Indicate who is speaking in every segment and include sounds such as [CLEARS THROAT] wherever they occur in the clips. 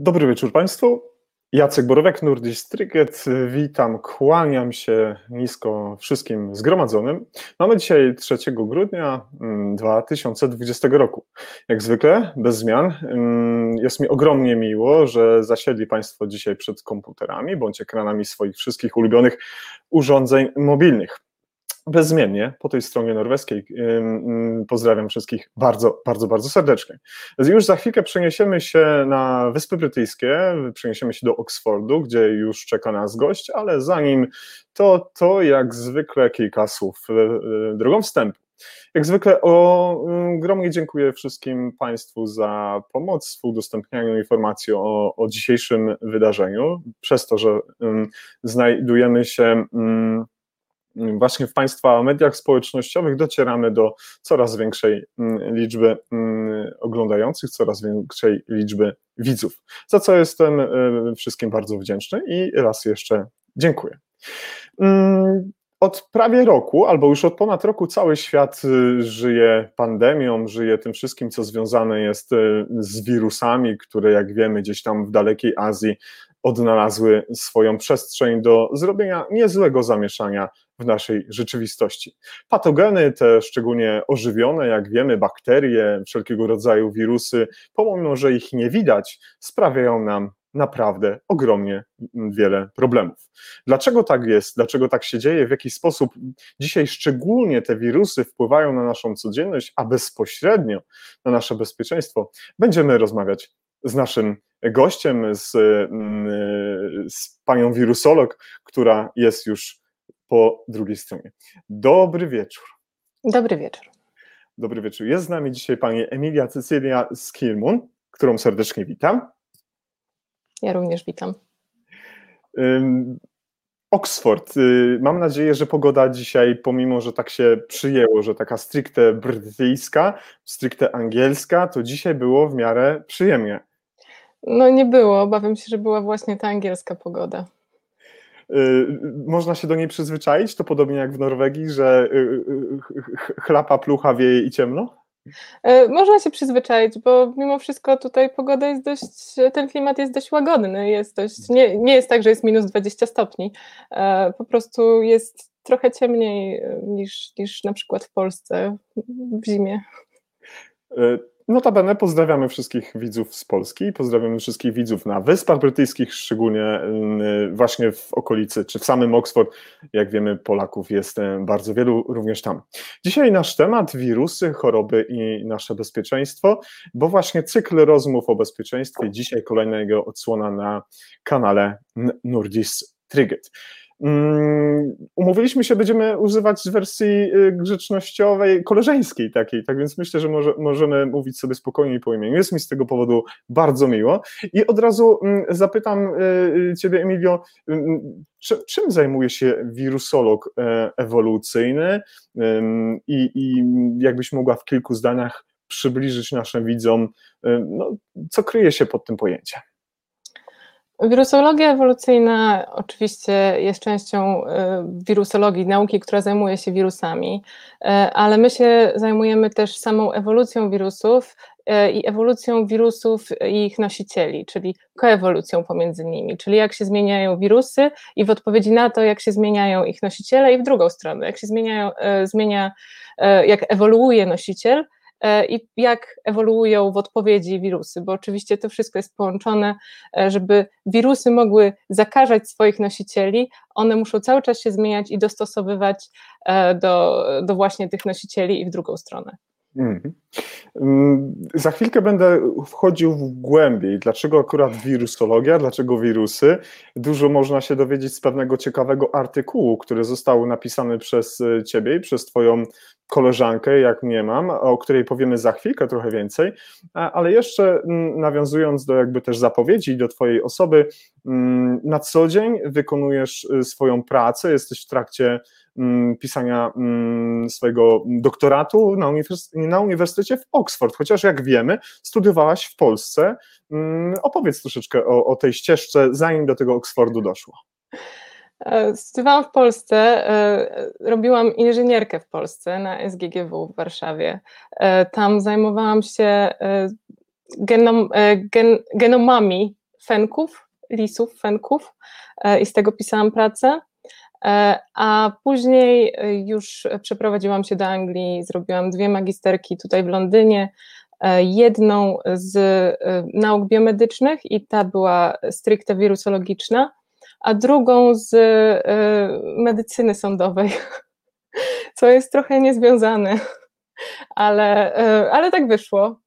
Speaker 1: Dobry wieczór Państwu. Jacek Borowek, Nordistryget. Witam, kłaniam się nisko wszystkim zgromadzonym. Mamy dzisiaj 3 grudnia 2020 mm, roku. Jak zwykle, bez zmian. Mm, jest mi ogromnie miło, że zasiedli Państwo dzisiaj przed komputerami bądź ekranami swoich wszystkich ulubionych urządzeń mobilnych bezmiennie po tej stronie norweskiej. Pozdrawiam wszystkich bardzo, bardzo, bardzo serdecznie. Już za chwilkę przeniesiemy się na Wyspy Brytyjskie, przeniesiemy się do Oxfordu, gdzie już czeka nas gość, ale zanim to, to jak zwykle kilka słów e, e, drogą wstępu. Jak zwykle ogromnie dziękuję wszystkim Państwu za pomoc w udostępnianiu informacji o, o dzisiejszym wydarzeniu, przez to, że znajdujemy się właśnie w Państwa mediach społecznościowych docieramy do coraz większej mm, liczby mm, oglądających, coraz większej liczby widzów, za co jestem e, wszystkim bardzo wdzięczny i raz jeszcze dziękuję. Mm, od prawie roku, albo już od ponad roku, cały świat y, żyje pandemią, żyje tym wszystkim, co związane jest y, z wirusami, które, jak wiemy, gdzieś tam w dalekiej Azji odnalazły swoją przestrzeń do zrobienia niezłego zamieszania w naszej rzeczywistości. Patogeny, te szczególnie ożywione, jak wiemy, bakterie, wszelkiego rodzaju wirusy, pomimo że ich nie widać, sprawiają nam naprawdę ogromnie wiele problemów. Dlaczego tak jest? Dlaczego tak się dzieje? W jaki sposób dzisiaj szczególnie te wirusy wpływają na naszą codzienność, a bezpośrednio na nasze bezpieczeństwo? Będziemy rozmawiać z naszym gościem, z, mm, z panią wirusolog, która jest już po drugiej stronie. Dobry wieczór.
Speaker 2: Dobry wieczór.
Speaker 1: Dobry wieczór. Jest z nami dzisiaj pani Emilia Cecylia Skilmun, którą serdecznie witam.
Speaker 2: Ja również witam.
Speaker 1: Oxford. Y, mam nadzieję, że pogoda dzisiaj, pomimo że tak się przyjęło, że taka stricte brytyjska, stricte angielska, to dzisiaj było w miarę przyjemnie.
Speaker 2: No nie było, obawiam się, że była właśnie ta angielska pogoda.
Speaker 1: Y, można się do niej przyzwyczaić, to podobnie jak w Norwegii, że y, chlapa, plucha, wieje i ciemno?
Speaker 2: E, można się przyzwyczaić, bo mimo wszystko tutaj pogoda jest dość, ten klimat jest dość łagodny, jest dość, nie, nie jest tak, że jest minus 20 stopni, e, po prostu jest trochę ciemniej e, niż, niż na przykład w Polsce w zimie.
Speaker 1: Notabene pozdrawiamy wszystkich widzów z Polski, pozdrawiamy wszystkich widzów na Wyspach Brytyjskich, szczególnie y, właśnie w okolicy, czy w samym Oxford. Jak wiemy, Polaków jest y, bardzo wielu również tam. Dzisiaj nasz temat wirusy, choroby i nasze bezpieczeństwo, bo właśnie cykl rozmów o bezpieczeństwie, dzisiaj kolejnego odsłona na kanale Nordis Triget. Mm, umówiliśmy się, będziemy używać wersji y, grzecznościowej, koleżeńskiej takiej, tak więc myślę, że może, możemy mówić sobie spokojniej po imieniu. Jest mi z tego powodu bardzo miło. I od razu mm, zapytam y, y, Ciebie, Emilio, mm, czym zajmuje się wirusolog e, ewolucyjny i, i jakbyś mogła w kilku zdaniach przybliżyć naszym widzom, no, co kryje się pod tym pojęciem?
Speaker 2: Wirusologia ewolucyjna oczywiście jest częścią e, wirusologii, nauki, która zajmuje się wirusami, e, ale my się zajmujemy też samą ewolucją wirusów e, i ewolucją wirusów i ich nosicieli, czyli koewolucją pomiędzy nimi, czyli jak się zmieniają wirusy i w odpowiedzi na to, jak się zmieniają ich nosiciele i w drugą stronę, jak się zmieniają, zmienia, jak ewoluuje nosiciel, i jak ewoluują w odpowiedzi wirusy, bo oczywiście to wszystko jest połączone, e, żeby wirusy mogły zakażać swoich nosicieli, one muszą cały czas się zmieniać i dostosowywać e, do, do właśnie tych nosicieli i w drugą stronę. Mhm.
Speaker 1: Mm, za chwilkę będę wchodził w głębiej, dlaczego akurat wirusologia, dlaczego wirusy. Dużo można się dowiedzieć z pewnego ciekawego artykułu, który został napisany przez e, Ciebie i przez Twoją koleżankę, jak mnie mam, o której powiemy za chwilkę trochę więcej, ale jeszcze mm, nawiązując do jakby też zapowiedzi do Twojej osoby, mm, na co dzień wykonujesz e, swoją pracę, jesteś w trakcie pisania mm, swojego doktoratu na, na Uniwersytecie w Oxford, chociaż jak wiemy, studiowałaś w Polsce. Mm, opowiedz troszeczkę o, o tej ścieżce, zanim do tego Oxfordu doszło.
Speaker 2: E, studiowałam w Polsce, e, robiłam inżynierkę w Polsce na SGGW w Warszawie. E, tam zajmowałam się genom, gen, genomami fenków, lisów, fenków i z tego pisałam pracę. A później już przeprowadziłam się do Anglii, zrobiłam dwie magisterki tutaj w Londynie, jedną z nauk biomedycznych i ta była stricte wirusologiczna, a drugą z medycyny sądowej, [LAUGHS] co jest trochę niezwiązane, [LAUGHS] ale, ale tak wyszło.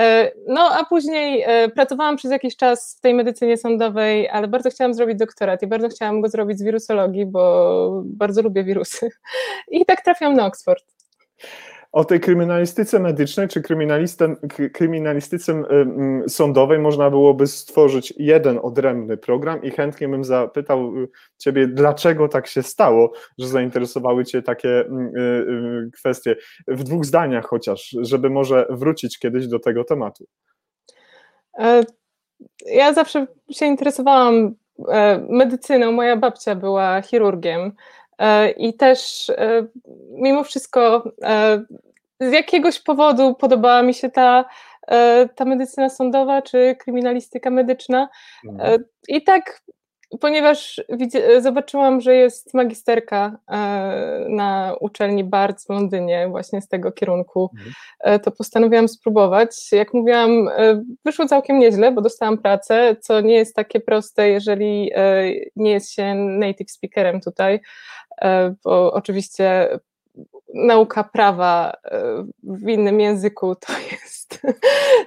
Speaker 2: E, no, a później e, pracowałam przez jakiś czas w tej medycynie sądowej, ale bardzo chciałam zrobić doktorat i bardzo chciałam go zrobić z wirusologii, bo bardzo lubię wirusy. [LAUGHS] I tak trafiłam na Oxford
Speaker 1: o tej kryminalistyce medycznej czy kryminalistyce sądowej można byłoby stworzyć jeden odrębny program i chętnie bym zapytał y, Ciebie, dlaczego tak się stało, że zainteresowały Cię takie y, y, kwestie. W dwóch zdaniach chociaż, żeby może wrócić kiedyś do tego tematu.
Speaker 2: E, ja zawsze się interesowałam e, medycyną. Moja babcia była chirurgiem. E, I też mimo wszystko z jakiegoś powodu podobała mi się ta, e, ta medycyna sądowa czy kryminalistyka medyczna. Mhm. E, I tak, ponieważ zobaczyłam, że jest magisterka e, na uczelni Barts w Londynie, właśnie z tego kierunku, mhm. to postanowiłam spróbować. Jak mówiłam, wyszło całkiem nieźle, bo dostałam pracę, co nie jest takie proste, jeżeli nie jest się native speakerem tutaj bo oczywiście nauka prawa e, w innym języku to [LAUGHS] jest,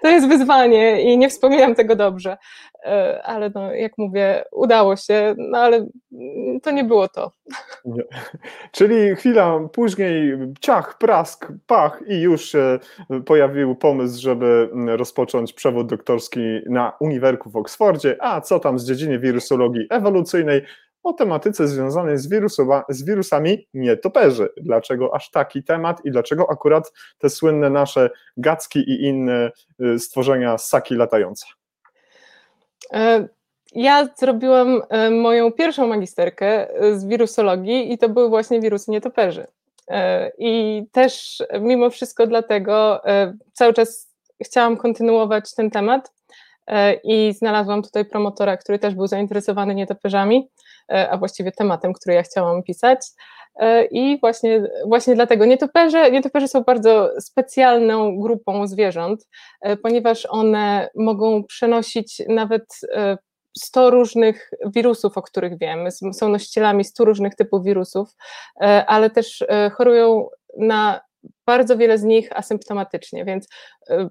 Speaker 2: to jest wyzwanie i nie wspominam tego dobrze, e, ale no, jak mówię, udało się, no ale to nie było to. Nie.
Speaker 1: Czyli chwila później ciach, prask, pach i już się pojawił pomysł, żeby rozpocząć przewód doktorski na Uniwerku w Oksfordzie, a co tam z dziedziny wirusologii ewolucyjnej, o tematyce związanej z, wirusowa, z wirusami nietoperzy. Dlaczego aż taki temat i dlaczego akurat te słynne nasze gacki i inne y, stworzenia ssaki latające?
Speaker 2: E, ja zrobiłam e, moją pierwszą magisterkę e, z wirusologii i to były właśnie wirusy nietoperzy. I też mimo wszystko dlatego cały czas chciałam kontynuować ten temat i znalazłam tutaj promotora, który też był zainteresowany nietoperzami a właściwie tematem, który ja chciałam pisać. E, I właśnie, właśnie dlatego. Nietoperze, nietoperze są bardzo specjalną grupą zwierząt, e, ponieważ one mogą przenosić nawet 100 różnych wirusów, o których wiemy, są nosicielami 100 różnych typów wirusów, ale też chorują na bardzo wiele z nich asymptomatycznie, więc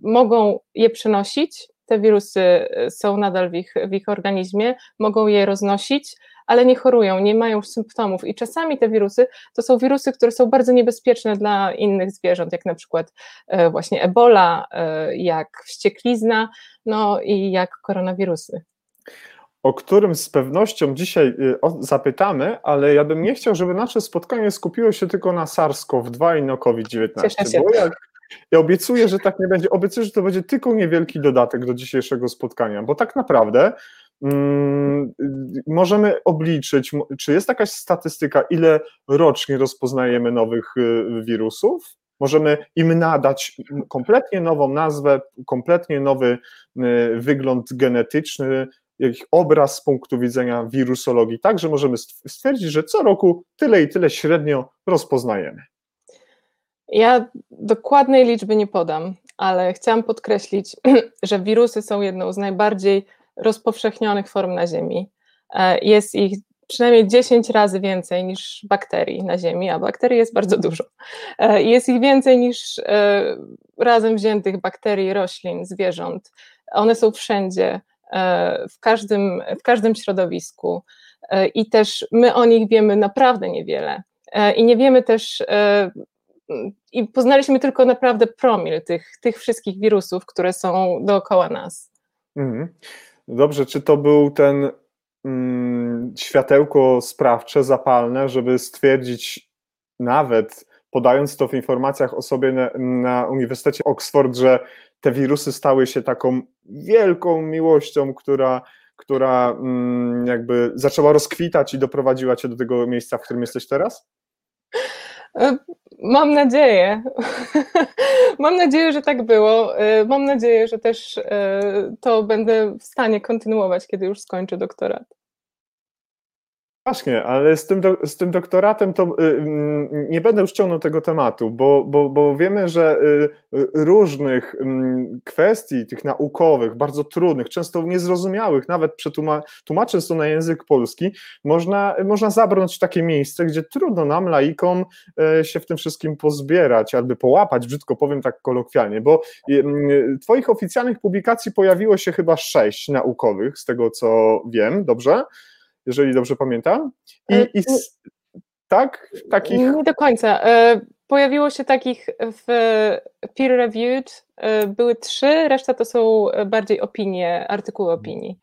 Speaker 2: mogą je przenosić, te wirusy są nadal w ich, w ich organizmie, mogą je roznosić, ale nie chorują, nie mają symptomów. I czasami te wirusy to są wirusy, które są bardzo niebezpieczne dla innych zwierząt, jak na przykład e, właśnie ebola, e, jak wścieklizna, no i jak koronawirusy.
Speaker 1: O którym z pewnością dzisiaj y, zapytamy, ale ja bym nie chciał, żeby nasze spotkanie skupiło się tylko na SARS-CoV-2 i na COVID-19, bo jak ja obiecuję, że tak nie będzie, obiecuję, że to będzie tylko niewielki dodatek do dzisiejszego spotkania, bo tak naprawdę możemy obliczyć, czy jest jakaś statystyka, ile rocznie rozpoznajemy nowych y, wirusów? Możemy im nadać kompletnie nową nazwę, kompletnie nowy y, wygląd genetyczny, jakiś obraz z punktu widzenia wirusologii, tak, że możemy stwierdzić, że co roku tyle i tyle średnio rozpoznajemy.
Speaker 2: Ja dokładnej liczby nie podam, ale chciałam podkreślić, [CLEARS THROAT] że wirusy są jedną z najbardziej rozpowszechnionych form na Ziemi. E, jest ich przynajmniej 10 razy więcej niż bakterii na Ziemi, a bakterii jest bardzo dużo. E, jest ich więcej niż e, razem wziętych bakterii, roślin, zwierząt. One są wszędzie, w każdym, w każdym środowisku i też my o nich wiemy naprawdę niewiele. I nie wiemy też, i poznaliśmy tylko naprawdę promil tych, tych wszystkich wirusów, które są dookoła nas. Mhm.
Speaker 1: Dobrze, czy to był ten mm, światełko sprawcze, zapalne, żeby stwierdzić nawet podając to w informacjach o sobie na, na Uniwersytecie Oxford, że te wirusy stały się taką wielką miłością, która, która mm, jakby zaczęła rozkwitać i doprowadziła cię do tego miejsca, w którym jesteś teraz?
Speaker 2: E, mam nadzieję. [LAUGHS] Mam nadzieję, że tak było. E, mam nadzieję, że też e, to będę w stanie kontynuować, kiedy już skończę doktorat.
Speaker 1: Właśnie, ale z tym, do, z tym doktoratem to y, y, nie będę już ciągnął tego tematu, bo, bo, bo wiemy, że y, y różnych y, kwestii, tych naukowych, bardzo trudnych, często niezrozumiałych, nawet przetłumacząc to na język polski, można, można zabrnąć w takie miejsce, gdzie trudno nam, laikom, y, się w tym wszystkim pozbierać, albo połapać, brzydko powiem tak kolokwialnie, bo Twoich oficjalnych publikacji pojawiło się chyba sześć naukowych, z tego co wiem, dobrze? Jeżeli dobrze pamiętam. I,
Speaker 2: e,
Speaker 1: i tak, takich.
Speaker 2: Nie do końca. E, pojawiło się takich w peer reviewed, e, były trzy, reszta to są bardziej opinie, artykuły opinii.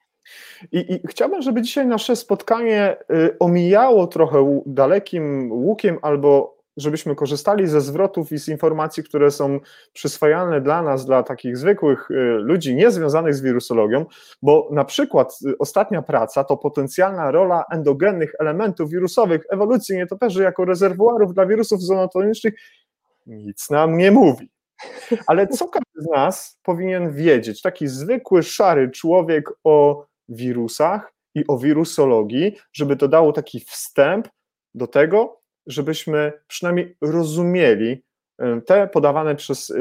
Speaker 1: I, I, chciałbym, żeby dzisiaj nasze spotkanie omijało trochę dalekim łukiem albo żebyśmy korzystali ze zwrotów i z informacji, które są przyswajane dla nas, dla takich zwykłych y, ludzi niezwiązanych z wirusologią, bo na przykład y, ostatnia praca to potencjalna rola endogennych elementów wirusowych ewolucji nietoperzy jako rezerwuarów dla wirusów zoonotonicznych nic nam nie mówi. Ale co każdy z nas powinien wiedzieć, taki zwykły, szary człowiek o wirusach i o wirusologii, żeby to dało taki wstęp do tego, żebyśmy przynajmniej rozumieli te podawane przez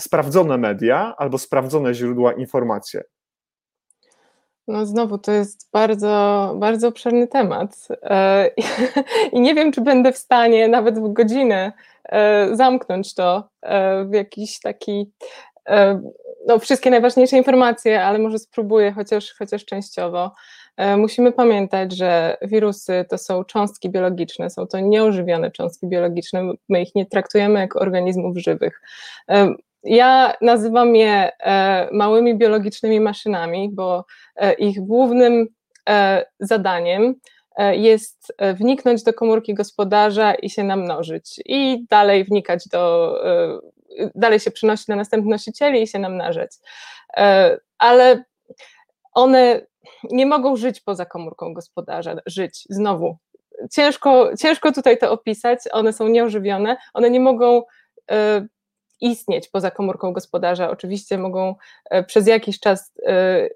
Speaker 1: sprawdzone media albo sprawdzone źródła informacje.
Speaker 2: No znowu, to jest bardzo, bardzo obszerny temat e, [LAUGHS] i nie wiem, czy będę w stanie nawet w godzinę e, zamknąć to e, w jakiś taki, no wszystkie najważniejsze informacje, ale może spróbuję chociaż, chociaż częściowo. E, musimy pamiętać, że wirusy to są cząstki biologiczne, są to nieożywione cząstki biologiczne, my ich nie traktujemy jako organizmów żywych. E, ja nazywam je e, małymi biologicznymi maszynami, bo ich głównym zadaniem jest wniknąć do komórki gospodarza i się namnożyć i dalej wnikać do, dalej się przenosić na następnych nosicieli i się namnażać. Ale one nie mogą żyć poza komórką gospodarza, żyć znowu. Ciężko, ciężko tutaj to opisać, one są nieożywione, one nie mogą y, istnieć poza komórką gospodarza. Oczywiście mogą y, przez jakiś czas y,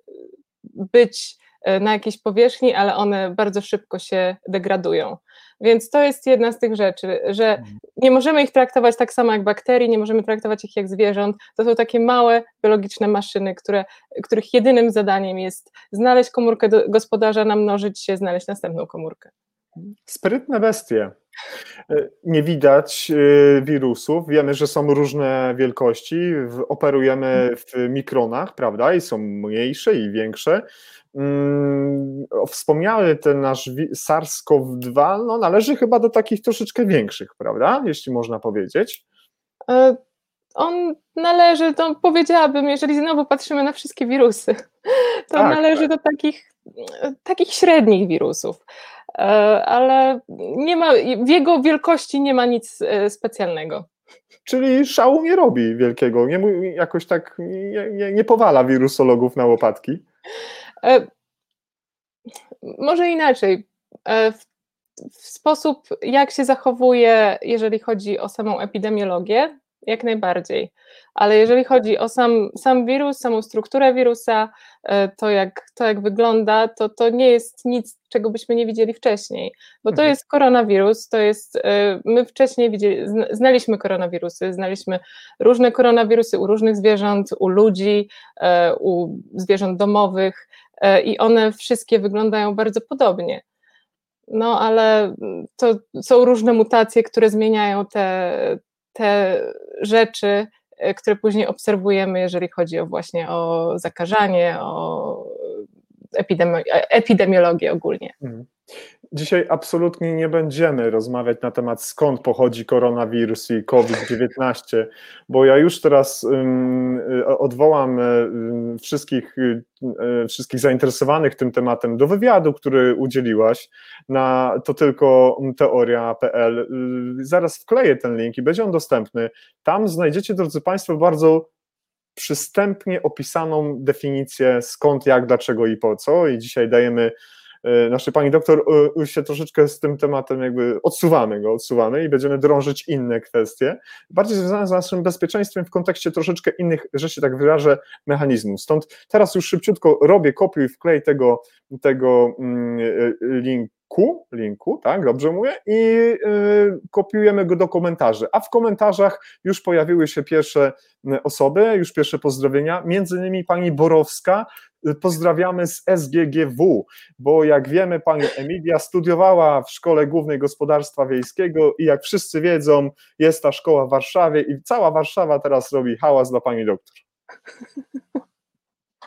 Speaker 2: być na jakiejś powierzchni, ale one bardzo szybko się degradują. Więc to jest jedna z tych rzeczy, że mhm. nie możemy ich traktować tak samo jak bakterii, nie możemy traktować ich jak zwierząt. To są takie małe biologiczne maszyny, które, których jedynym zadaniem jest znaleźć komórkę gospodarza, namnożyć się, znaleźć następną komórkę.
Speaker 1: Sprytne bestie. E, nie widać e, wirusów. Wiemy, że są różne wielkości. Operujemy w mikronach, prawda? I są mniejsze i większe. Mm, wspomniały ten nasz SARS-CoV-2 no, należy chyba do takich troszeczkę większych, prawda? Jeśli można powiedzieć.
Speaker 2: E, on należy, to powiedziałabym, jeżeli znowu patrzymy na wszystkie wirusy, to tak, należy tak. do takich, takich średnich wirusów. E, ale nie ma, w jego wielkości nie ma nic e, specjalnego.
Speaker 1: Czyli szału nie robi wielkiego, nie, jakoś tak nie, nie, nie powala wirusologów na łopatki.
Speaker 2: E, może inaczej. W, sposób, jak się zachowuje, jeżeli chodzi o samą epidemiologię, jak najbardziej. Ale jeżeli chodzi o sam, sam wirus, samą strukturę wirusa, to jak, to jak wygląda, to to nie jest nic, czego byśmy nie widzieli wcześniej, bo to mhm. jest koronawirus, to jest, my wcześniej widzieli, znaliśmy koronawirusy, znaliśmy różne koronawirusy u różnych zwierząt, u ludzi, u zwierząt domowych, E, i one wszystkie wyglądają bardzo podobnie. No ale to są różne mutacje, które zmieniają te, te rzeczy, e, które później obserwujemy, jeżeli chodzi o właśnie o zakażanie, o epidemi epidemiologię ogólnie.
Speaker 1: Dzisiaj absolutnie nie będziemy rozmawiać na temat skąd pochodzi koronawirus i COVID-19, bo ja już teraz odwołam um, wszystkich, um, wszystkich zainteresowanych tym tematem do wywiadu, który udzieliłaś na to tylko teoria.pl. Zaraz wkleję ten link i będzie on dostępny. Tam znajdziecie, drodzy Państwo, bardzo przystępnie opisaną definicję skąd, jak, dlaczego i po co. I dzisiaj dajemy naszej pani doktor, się troszeczkę z tym tematem jakby odsuwamy go, odsuwamy i będziemy drążyć inne kwestie, bardziej związane z naszym bezpieczeństwem w kontekście troszeczkę innych, że się tak wyrażę, mechanizmów. Stąd teraz już szybciutko robię kopiuj wklej tego, tego mm, linku, linku, linku, tak, dobrze mówię, i y, kopiujemy go do komentarzy. A w komentarzach już pojawiły się pierwsze y, osoby, już pierwsze pozdrowienia, między innymi pani Borowska, pozdrawiamy z SGGW, bo jak wiemy, pani Emilia studiowała w Szkole Głównej Gospodarstwa Wiejskiego i jak wszyscy wiedzą, jest ta szkoła w Warszawie i cała Warszawa teraz robi hałas dla pani doktor. [LAUGHS]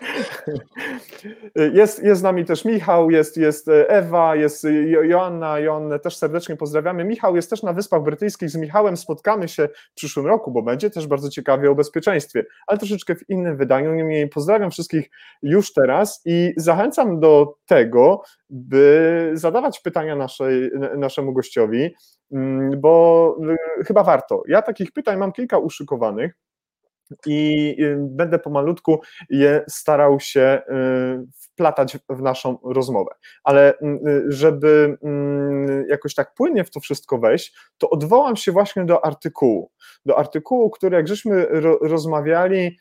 Speaker 1: [LAUGHS] Jest, jest z nami też Michał, jest, jest Ewa, jest Joanna, Joannę też serdecznie pozdrawiamy. Michał jest też na Wyspach Brytyjskich, z Michałem spotkamy się w przyszłym roku, bo będzie też bardzo ciekawie o bezpieczeństwie, ale troszeczkę w innym wydaniu. Niemniej pozdrawiam wszystkich już teraz i zachęcam do tego, by zadawać pytania naszej, naszemu gościowi, mm, bo y, chyba warto. Ja takich pytań mam kilka uszykowanych i y, będę pomalutku je starał się y, wplatać w naszą rozmowę. Ale mm, y, żeby mm, jakoś tak płynnie w to wszystko wejść, to odwołam się właśnie do artykułu. Do artykułu, który jak żeśmy rozmawiali,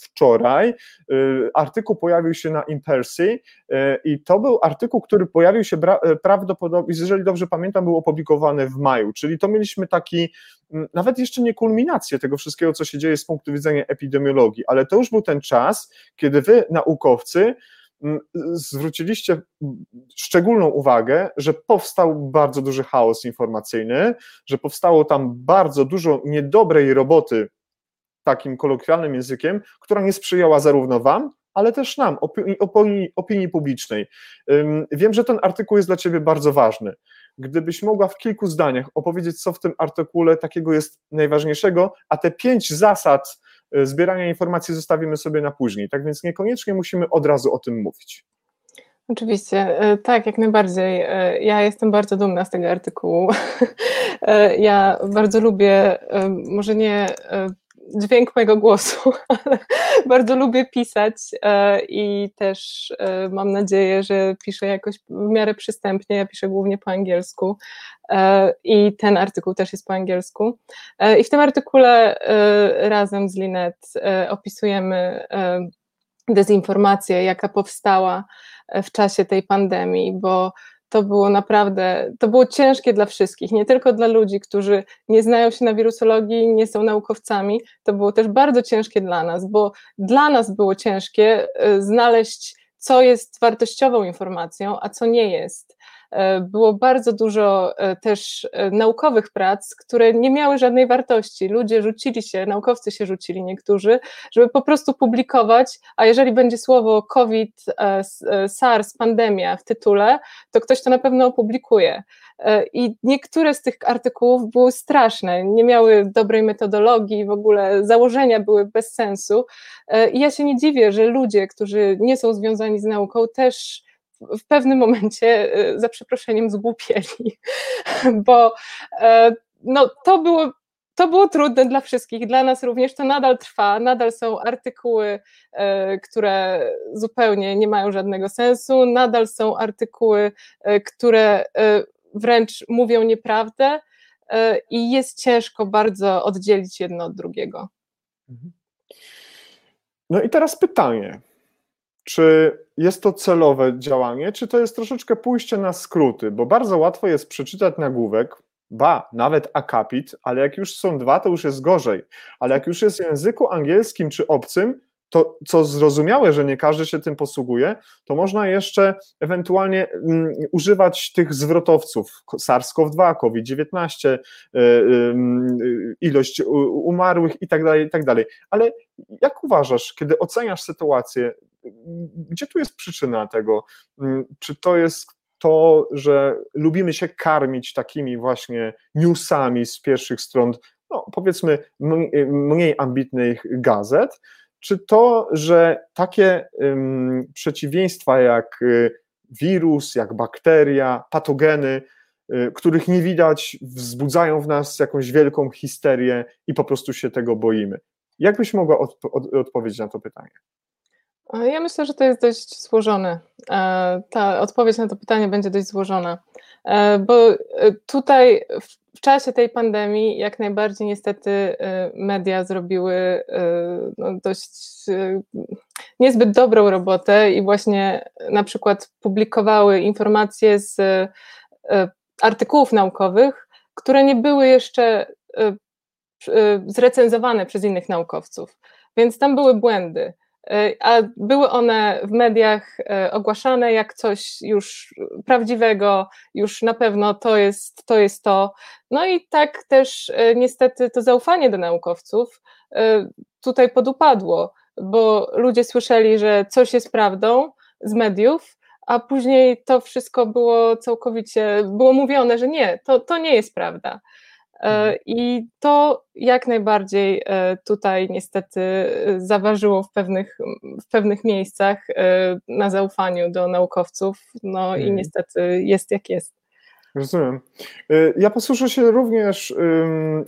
Speaker 1: wczoraj. Y, artykuł pojawił się na Impersy y, i to był artykuł, który pojawił się y, prawdopodobnie, jeżeli dobrze pamiętam, był opublikowany w maju, czyli to mieliśmy taki, mm, nawet jeszcze nie kulminację tego wszystkiego, co się dzieje z punktu widzenia epidemiologii, ale to już był ten czas, kiedy wy, naukowcy, mm, zwróciliście szczególną uwagę, że powstał bardzo duży chaos informacyjny, że powstało tam bardzo dużo niedobrej roboty takim kolokwialnym językiem, która nie sprzyjała zarówno Wam, ale też nam, opinii, opinii, publicznej. Wiem, że ten artykuł jest dla Ciebie bardzo ważny. Gdybyś mogła w kilku zdaniach opowiedzieć, co w tym artykule takiego jest najważniejszego, a te pięć zasad y, zbierania informacji zostawimy sobie na później. Tak więc niekoniecznie musimy od razu o tym mówić.
Speaker 2: Oczywiście, y, tak, jak najbardziej. Y, ja jestem bardzo dumna z tego artykułu. [LAUGHS] Ja bardzo lubię, może nie dźwięk mojego głosu, [LAUGHS] ale bardzo lubię pisać e, i też e, mam nadzieję, że piszę jakoś w miarę przystępnie. Ja piszę głównie po angielsku e, i ten artykuł też jest po angielsku. I w tym artykule razem z Linet opisujemy dezinformację, jaka powstała w czasie tej pandemii, bo to było naprawdę, to było ciężkie dla wszystkich, nie tylko dla ludzi, którzy nie znają się na wirusologii, nie są naukowcami, to było też bardzo ciężkie dla nas, bo dla nas było ciężkie y, znaleźć, co jest wartościową informacją, a co nie jest. E, było bardzo dużo e, też e, naukowych prac, które nie miały żadnej wartości. Ludzie rzucili się, naukowcy się rzucili niektórzy, żeby po prostu publikować, a jeżeli będzie słowo COVID, SARS, pandemia w tytule, to ktoś to na pewno opublikuje. I niektóre z tych artykułów były straszne, nie miały dobrej metodologii, w ogóle założenia były bez sensu. I ja się nie dziwię, że ludzie, którzy nie są związani z nauką, też w pewnym momencie, y, za przeproszeniem, zgłupieli, [LAUGHS] bo e, no, to było to było trudne dla wszystkich, dla nas również to nadal trwa, nadal są artykuły, e, które zupełnie nie mają żadnego sensu, nadal są artykuły, e, które wręcz mówią nieprawdę i jest ciężko bardzo oddzielić jedno od drugiego. Mhm.
Speaker 1: No i teraz pytanie, czy jest to celowe działanie, czy to jest troszeczkę pójście na skróty, bo bardzo łatwo jest przeczytać nagłówek, ba, nawet akapit, ale jak już są dwa, to już jest gorzej. Ale jak już jest w języku angielskim czy obcym, to co zrozumiałe, że nie każdy się tym posługuje, to można jeszcze ewentualnie um, używać tych zwrotowców SARS-CoV-2, COVID-19, y, y, ilość umarłych i tak dalej, i tak. Ale jak uważasz, kiedy oceniasz sytuację, gdzie tu jest przyczyna tego? Mm, czy to jest to, że lubimy się karmić takimi właśnie newsami z pierwszych stron, no powiedzmy mniej ambitnych gazet, czy to, że takie um, przeciwieństwa jak y, wirus, jak bakteria, patogeny, y, których nie widać, wzbudzają w nas jakąś wielką histerię i po prostu się tego boimy. Jak byś mogła odp odpowiedzieć na to pytanie?
Speaker 2: Ja myślę, że to jest dość złożone. Ta odpowiedź na to pytanie będzie dość złożona, bo tutaj w czasie tej pandemii jak najbardziej niestety media zrobiły no, dość niezbyt dobrą robotę i właśnie na przykład publikowały informacje z artykułów naukowych, które nie były jeszcze zrecenzowane przez innych naukowców. Więc tam były błędy. E, a były one w mediach e, ogłaszane jak coś już prawdziwego, już na pewno to jest to. Jest to. No i tak też e, niestety to zaufanie do naukowców tutaj podupadło, bo ludzie słyszeli, że coś jest prawdą z mediów, a później to wszystko było całkowicie, było mówione, że nie, to, to nie jest prawda. E, mhm. I to jak najbardziej e, tutaj niestety e, zaważyło w pewnych, w pewnych miejscach na zaufaniu do naukowców, no i mhm. niestety jest jak jest.
Speaker 1: Rozumiem. Ja posłużę się również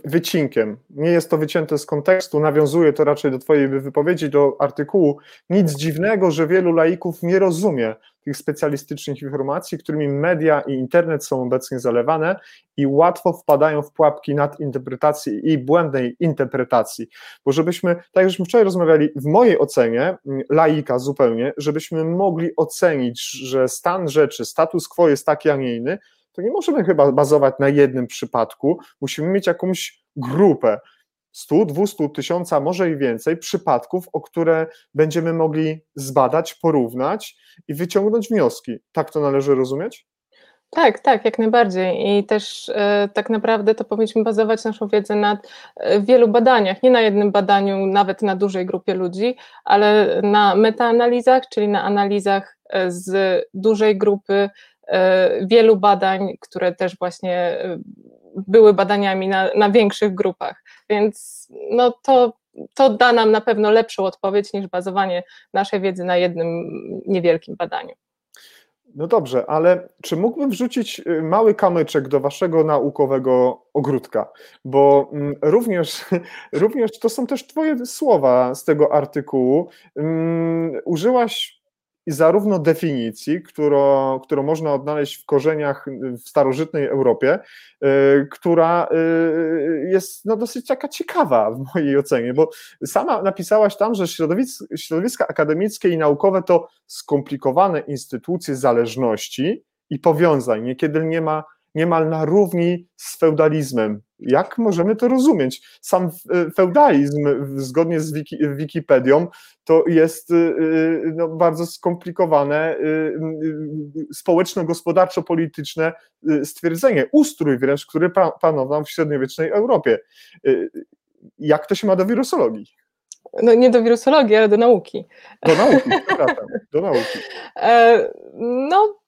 Speaker 1: wycinkiem. Nie jest to wycięte z kontekstu, nawiązuje to raczej do Twojej wypowiedzi, do artykułu. Nic dziwnego, że wielu laików nie rozumie tych specjalistycznych informacji, którymi media i internet są obecnie zalewane i łatwo wpadają w pułapki nadinterpretacji i błędnej interpretacji. Bo żebyśmy, tak jak żeśmy wczoraj rozmawiali, w mojej ocenie, laika zupełnie, żebyśmy mogli ocenić, że stan rzeczy, status quo jest taki, a nie inny, to nie możemy chyba bazować na jednym przypadku, musimy mieć jakąś grupę. 100, 200, tysiąca, może i więcej przypadków, o które będziemy mogli zbadać, porównać i wyciągnąć wnioski. Tak to należy rozumieć?
Speaker 2: Tak, tak, jak najbardziej. I też e, tak naprawdę to powinniśmy bazować naszą wiedzę na e, wielu badaniach, nie na jednym badaniu, nawet na dużej grupie ludzi, ale na metaanalizach, czyli na analizach e, z dużej grupy wielu badań, które też właśnie e, były badaniami na, na większych grupach. Więc no to, to da nam na pewno lepszą odpowiedź niż bazowanie naszej wiedzy na jednym niewielkim badaniu.
Speaker 1: No dobrze, ale czy mógłbym wrzucić y, mały kamyczek do waszego naukowego ogródka? Bo mm, również, [LAUGHS] również to są też twoje słowa z tego artykułu. Mm, użyłaś i zarówno definicji, którą, którą można odnaleźć w korzeniach w starożytnej Europie, y, która y, jest no, dosyć taka ciekawa w mojej ocenie, bo sama napisałaś tam, że środowiska, środowiska akademickie i naukowe to skomplikowane instytucje zależności i powiązań. Niekiedy nie ma niemal na równi z feudalizmem. Jak możemy to rozumieć? Sam e, feudalizm, zgodnie z Wiki, Wikipedią, to jest e, e, no, bardzo skomplikowane społeczno-gospodarczo-polityczne stwierdzenie, ustrój wręcz, który panował w średniowiecznej Europie. Jak to się ma do wirusologii?
Speaker 2: No nie do wirusologii, ale do nauki.
Speaker 1: Do nauki, przepraszam, do nauki. [LAUGHS]
Speaker 2: No,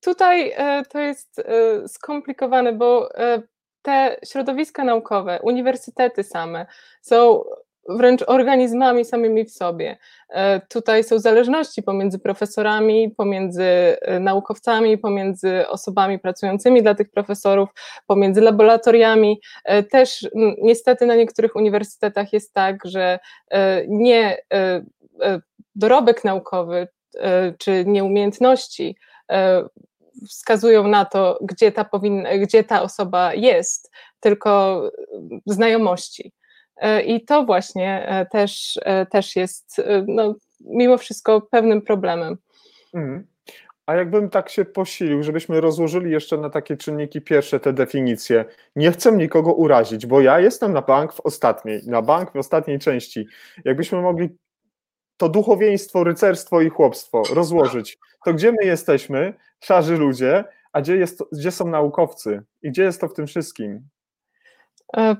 Speaker 2: tutaj e, to jest e, skomplikowane, bo e, te środowiska naukowe, uniwersytety same są wręcz organizmami samymi w sobie. Tutaj są zależności pomiędzy profesorami, pomiędzy naukowcami, pomiędzy osobami pracującymi dla tych profesorów, pomiędzy laboratoriami. Też niestety na niektórych uniwersytetach jest tak, że nie dorobek naukowy czy nieumiejętności wskazują na to, gdzie ta, gdzie ta osoba jest, tylko znajomości. E, I to właśnie e, też, też jest no, mimo wszystko pewnym problemem. Mhm.
Speaker 1: A jakbym tak się posilił, żebyśmy rozłożyli jeszcze na takie czynniki pierwsze te definicje. Nie chcę nikogo urazić, bo ja jestem na bank w ostatniej, na bank w ostatniej części. Jakbyśmy mogli to duchowieństwo, rycerstwo i chłopstwo rozłożyć, to gdzie my jesteśmy, szarzy ludzie, a gdzie, jest, gdzie są naukowcy i gdzie jest to w tym wszystkim?
Speaker 2: E,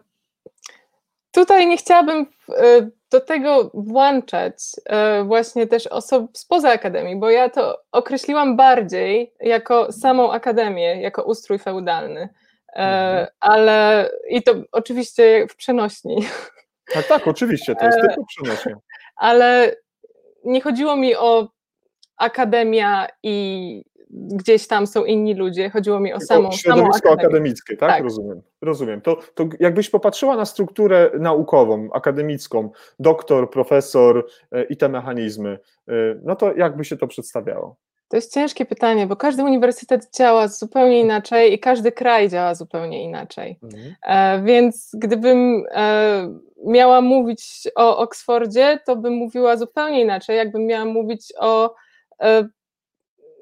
Speaker 2: tutaj nie chciałabym e, do tego włączać e, właśnie też osób spoza akademii, bo ja to określiłam bardziej jako samą akademię, jako ustrój feudalny. Mhm. Ale i to oczywiście w przenośni.
Speaker 1: Tak, tak, oczywiście, to jest tylko przenośnie.
Speaker 2: Ale nie chodziło mi o akademia i gdzieś tam są inni ludzie, chodziło mi o samą
Speaker 1: Środowisko samą akademickie, tak? tak? Rozumiem. Rozumiem. To, to jakbyś popatrzyła na strukturę naukową, akademicką, doktor, profesor e, i te mechanizmy, e, no to jakby się to przedstawiało?
Speaker 2: To jest ciężkie pytanie, bo każdy uniwersytet działa zupełnie inaczej i każdy kraj działa zupełnie inaczej. Mhm. E, więc gdybym e, miała mówić o Oksfordzie, to bym mówiła zupełnie inaczej. Jakbym miała mówić o,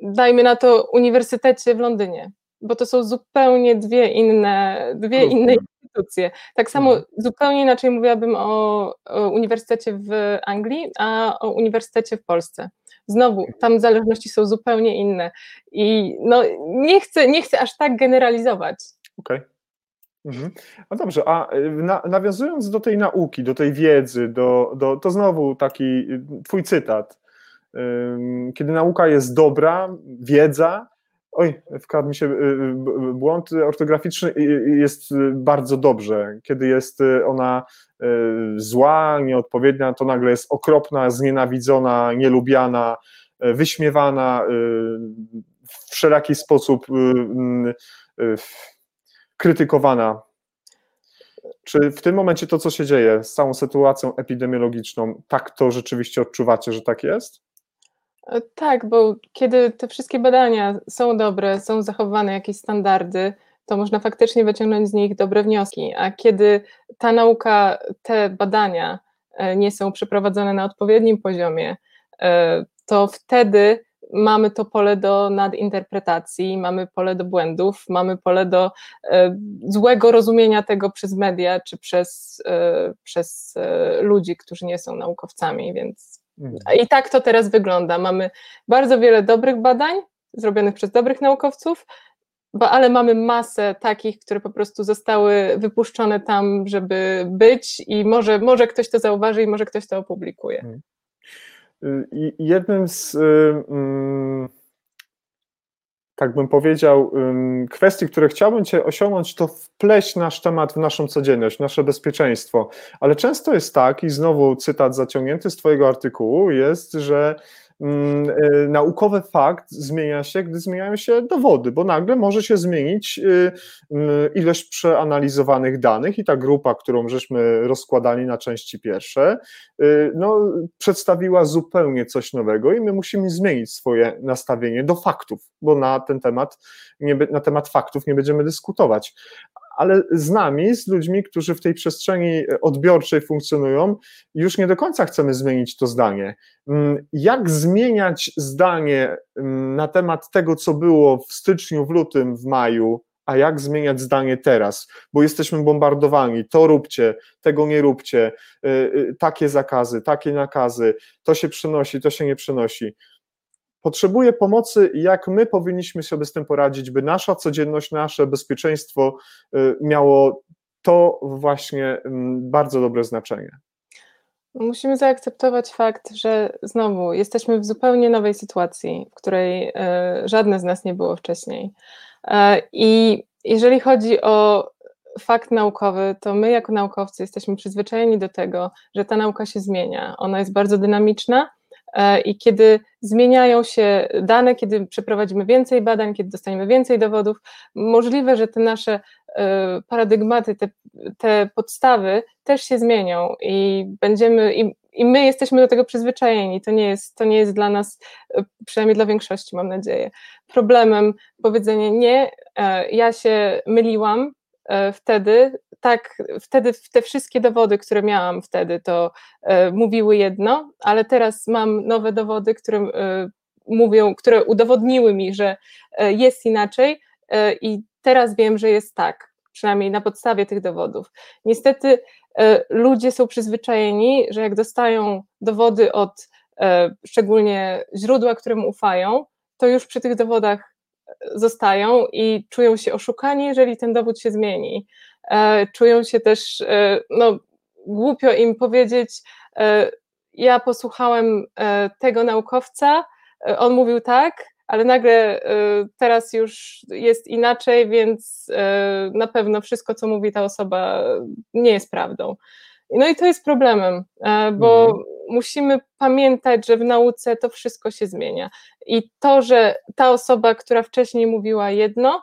Speaker 2: dajmy na to, Uniwersytecie w Londynie, bo to są zupełnie dwie inne, dwie inne instytucje. Tak samo mhm. zupełnie inaczej mówiłabym o, o Uniwersytecie w Anglii, a o Uniwersytecie w Polsce. Znowu, tam zależności są zupełnie inne. I no, nie, chcę, nie chcę aż tak generalizować.
Speaker 1: Okej. Okay. Mhm. No dobrze, a y, na, nawiązując do tej nauki, do tej wiedzy, do, do, to znowu taki y, twój cytat. Kiedy nauka jest dobra, wiedza, oj, wkradł mi się y, błąd ortograficzny, jest bardzo dobrze. Kiedy jest ona zła, nieodpowiednia, to nagle jest okropna, znienawidzona, nielubiana, wyśmiewana w wszelaki sposób krytykowana. Czy w tym momencie to, co się dzieje z całą sytuacją epidemiologiczną, tak to rzeczywiście odczuwacie, że tak jest?
Speaker 2: Tak, bo kiedy te wszystkie badania są dobre, są zachowane jakieś standardy, to można faktycznie wyciągnąć z nich dobre wnioski. A kiedy ta nauka, te badania e, nie są przeprowadzone na odpowiednim poziomie, e, to wtedy mamy to pole do nadinterpretacji, mamy pole do błędów, mamy pole do e, złego rozumienia tego przez media czy przez, przez ludzi, którzy nie są naukowcami, więc. I tak to teraz wygląda. Mamy bardzo wiele dobrych badań zrobionych przez dobrych naukowców, bo, ale mamy masę takich, które po prostu zostały wypuszczone tam, żeby być i może, może ktoś to zauważy i może ktoś to opublikuje. Mhm.
Speaker 1: I jednym z, y, mm, tak bym powiedział, kwestii, które chciałbym Cię osiągnąć, to wpleść nasz temat w naszą codzienność, nasze bezpieczeństwo. Ale często jest tak, i znowu cytat zaciągnięty z Twojego artykułu, jest, że naukowy fakt zmienia się, gdy zmieniają się dowody, bo nagle może się zmienić y, mm, ilość przeanalizowanych danych i ta grupa, którą żeśmy rozkładali na części pierwsze, y, no, przedstawiła zupełnie coś nowego i my musimy zmienić swoje nastawienie do faktów, bo na ten temat, nie, na temat faktów nie będziemy dyskutować ale z nami, z ludźmi, którzy w tej przestrzeni odbiorczej funkcjonują, już nie do końca chcemy zmienić to zdanie. Mm, jak zmieniać zdanie mm, na temat tego, co było w styczniu, w lutym, w maju, a jak zmieniać zdanie teraz, bo jesteśmy bombardowani, to róbcie, tego nie róbcie, y, y, takie zakazy, takie nakazy, to się przenosi, to się nie przenosi potrzebuje pomocy, jak my powinniśmy sobie z tym poradzić, by nasza codzienność, nasze bezpieczeństwo y, miało to właśnie mm, bardzo dobre znaczenie.
Speaker 2: Musimy zaakceptować fakt, że znowu jesteśmy w zupełnie nowej sytuacji, w której y, żadne z nas nie było wcześniej. E, I jeżeli chodzi o fakt naukowy, to my jako naukowcy jesteśmy przyzwyczajeni do tego, że ta nauka się zmienia. Ona jest bardzo dynamiczna i kiedy zmieniają się dane, kiedy przeprowadzimy więcej badań, kiedy dostaniemy więcej dowodów, możliwe, że te nasze e, paradygmaty, te, te podstawy też się zmienią i będziemy, i, i my jesteśmy do tego przyzwyczajeni. To nie, jest, to nie jest dla nas, e, przynajmniej dla większości, mam nadzieję, problemem powiedzenie nie, ja się myliłam, E, wtedy, tak, wtedy te wszystkie dowody, które miałam wtedy, to e, mówiły jedno, ale teraz mam nowe dowody, które e, mówią, które udowodniły mi, że jest inaczej i teraz wiem, że jest tak, przynajmniej na podstawie tych dowodów. Niestety ludzie są przyzwyczajeni, że jak dostają dowody od szczególnie źródła, którym ufają, to już przy tych dowodach zostają i czują się oszukani, jeżeli ten dowód się zmieni. E, czują się też, e, no, głupio im powiedzieć, e, ja posłuchałem tego naukowca, on mówił tak, ale nagle teraz już jest inaczej, więc na pewno wszystko, co mówi ta osoba, nie jest prawdą. No i to jest problemem, bo mhm. musimy pamiętać, że w nauce to wszystko się zmienia. I to, że ta osoba, która wcześniej mówiła jedno,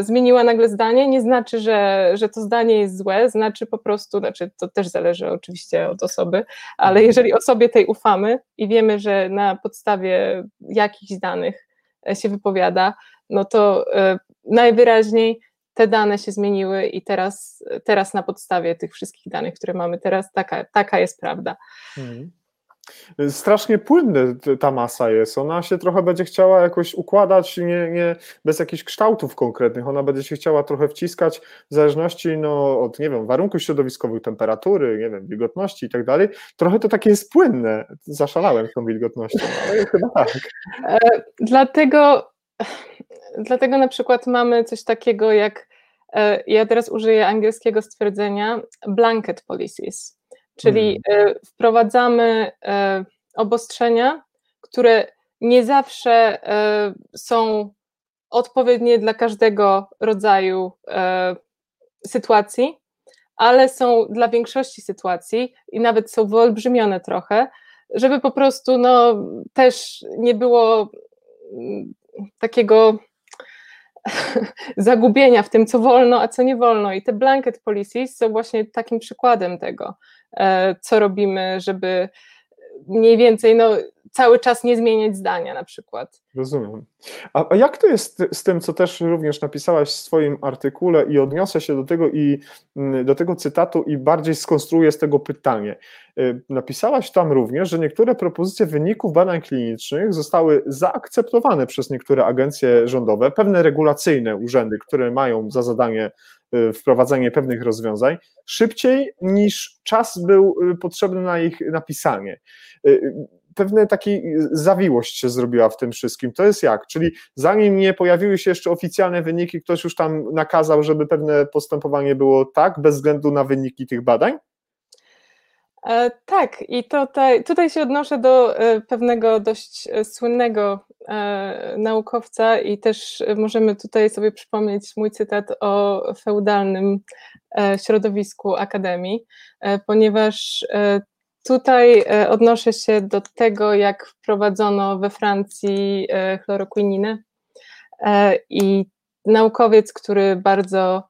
Speaker 2: zmieniła nagle zdanie, nie znaczy, że, że to zdanie jest złe, znaczy po prostu, znaczy to też zależy oczywiście od osoby, ale mhm. jeżeli osobie tej ufamy i wiemy, że na podstawie jakichś danych e, się wypowiada, no to e, najwyraźniej te dane się zmieniły i teraz, teraz na podstawie tych wszystkich danych, które mamy teraz, taka, taka jest prawda. Hmm.
Speaker 1: Strasznie płynna ta masa jest. Ona się trochę będzie chciała jakoś układać, nie, nie, bez jakichś kształtów konkretnych. Ona będzie się chciała trochę wciskać w zależności no, od, nie wiem, warunków środowiskowych, temperatury, nie wiem, wilgotności i tak dalej. Trochę to takie jest płynne. Zaszalałem z tą wilgotnością, ale chyba tak.
Speaker 2: E, dlatego dlatego na przykład mamy coś takiego jak, e, ja teraz użyję angielskiego stwierdzenia, blanket policies, czyli hmm. E, wprowadzamy e, obostrzenia, które nie zawsze są odpowiednie dla każdego rodzaju sytuacji, ale są dla większości sytuacji i nawet są wyolbrzymione trochę, żeby po prostu no, też nie było mm, takiego [LAUGHS] zagubienia w tym, co wolno, a co nie wolno. I te blanket policies są właśnie takim przykładem tego, co robimy, żeby mniej więcej no, cały czas nie zmieniać zdania na przykład.
Speaker 1: Rozumiem. A, a, jak to jest z tym, co też również napisałaś w swoim artykule i odniosę się do tego i mm, do tego cytatu i bardziej skonstruuję z tego pytanie. Y, napisałaś tam również, że niektóre propozycje wyników badań klinicznych zostały zaakceptowane przez niektóre agencje rządowe, pewne regulacyjne urzędy, które mają za zadanie wprowadzenie pewnych rozwiązań szybciej niż czas był y, potrzebny na ich napisanie pewna taka zawiłość się zrobiła w tym wszystkim. To jest jak? Czyli zanim nie pojawiły się jeszcze oficjalne wyniki, ktoś już tam nakazał, żeby pewne postępowanie było tak, bez względu na wyniki tych badań?
Speaker 2: E, tak, i tutaj, tutaj się odnoszę do e, pewnego dość e, słynnego naukowca i też możemy tutaj sobie przypomnieć mój cytat o feudalnym środowisku akademii, ponieważ Tutaj odnoszę się do tego, jak wprowadzono we Francji chloroquininę i naukowiec, który bardzo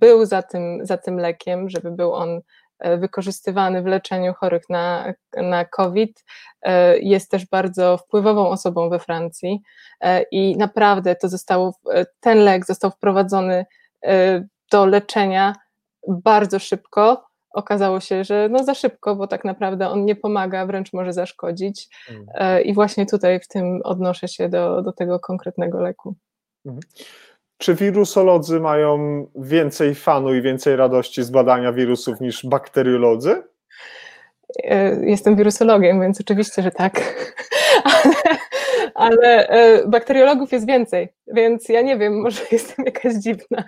Speaker 2: był za tym, za tym lekiem, żeby był on wykorzystywany w leczeniu chorych na, na COVID, jest też bardzo wpływową osobą we Francji i naprawdę to zostało, ten lek został wprowadzony do leczenia bardzo szybko, okazało się, że no za szybko, bo tak naprawdę on nie pomaga, wręcz może zaszkodzić. Mhm. I właśnie tutaj w tym odnoszę się do, do tego konkretnego leku. Mhm.
Speaker 1: Czy wirusolodzy mają więcej fanu i więcej radości z badania wirusów niż bakteriolodzy?
Speaker 2: E, jestem wirusologiem, więc oczywiście, że tak. [LAUGHS] Ale, ale e, bakteriologów jest więcej, więc ja nie wiem, może jestem jakaś dziwna.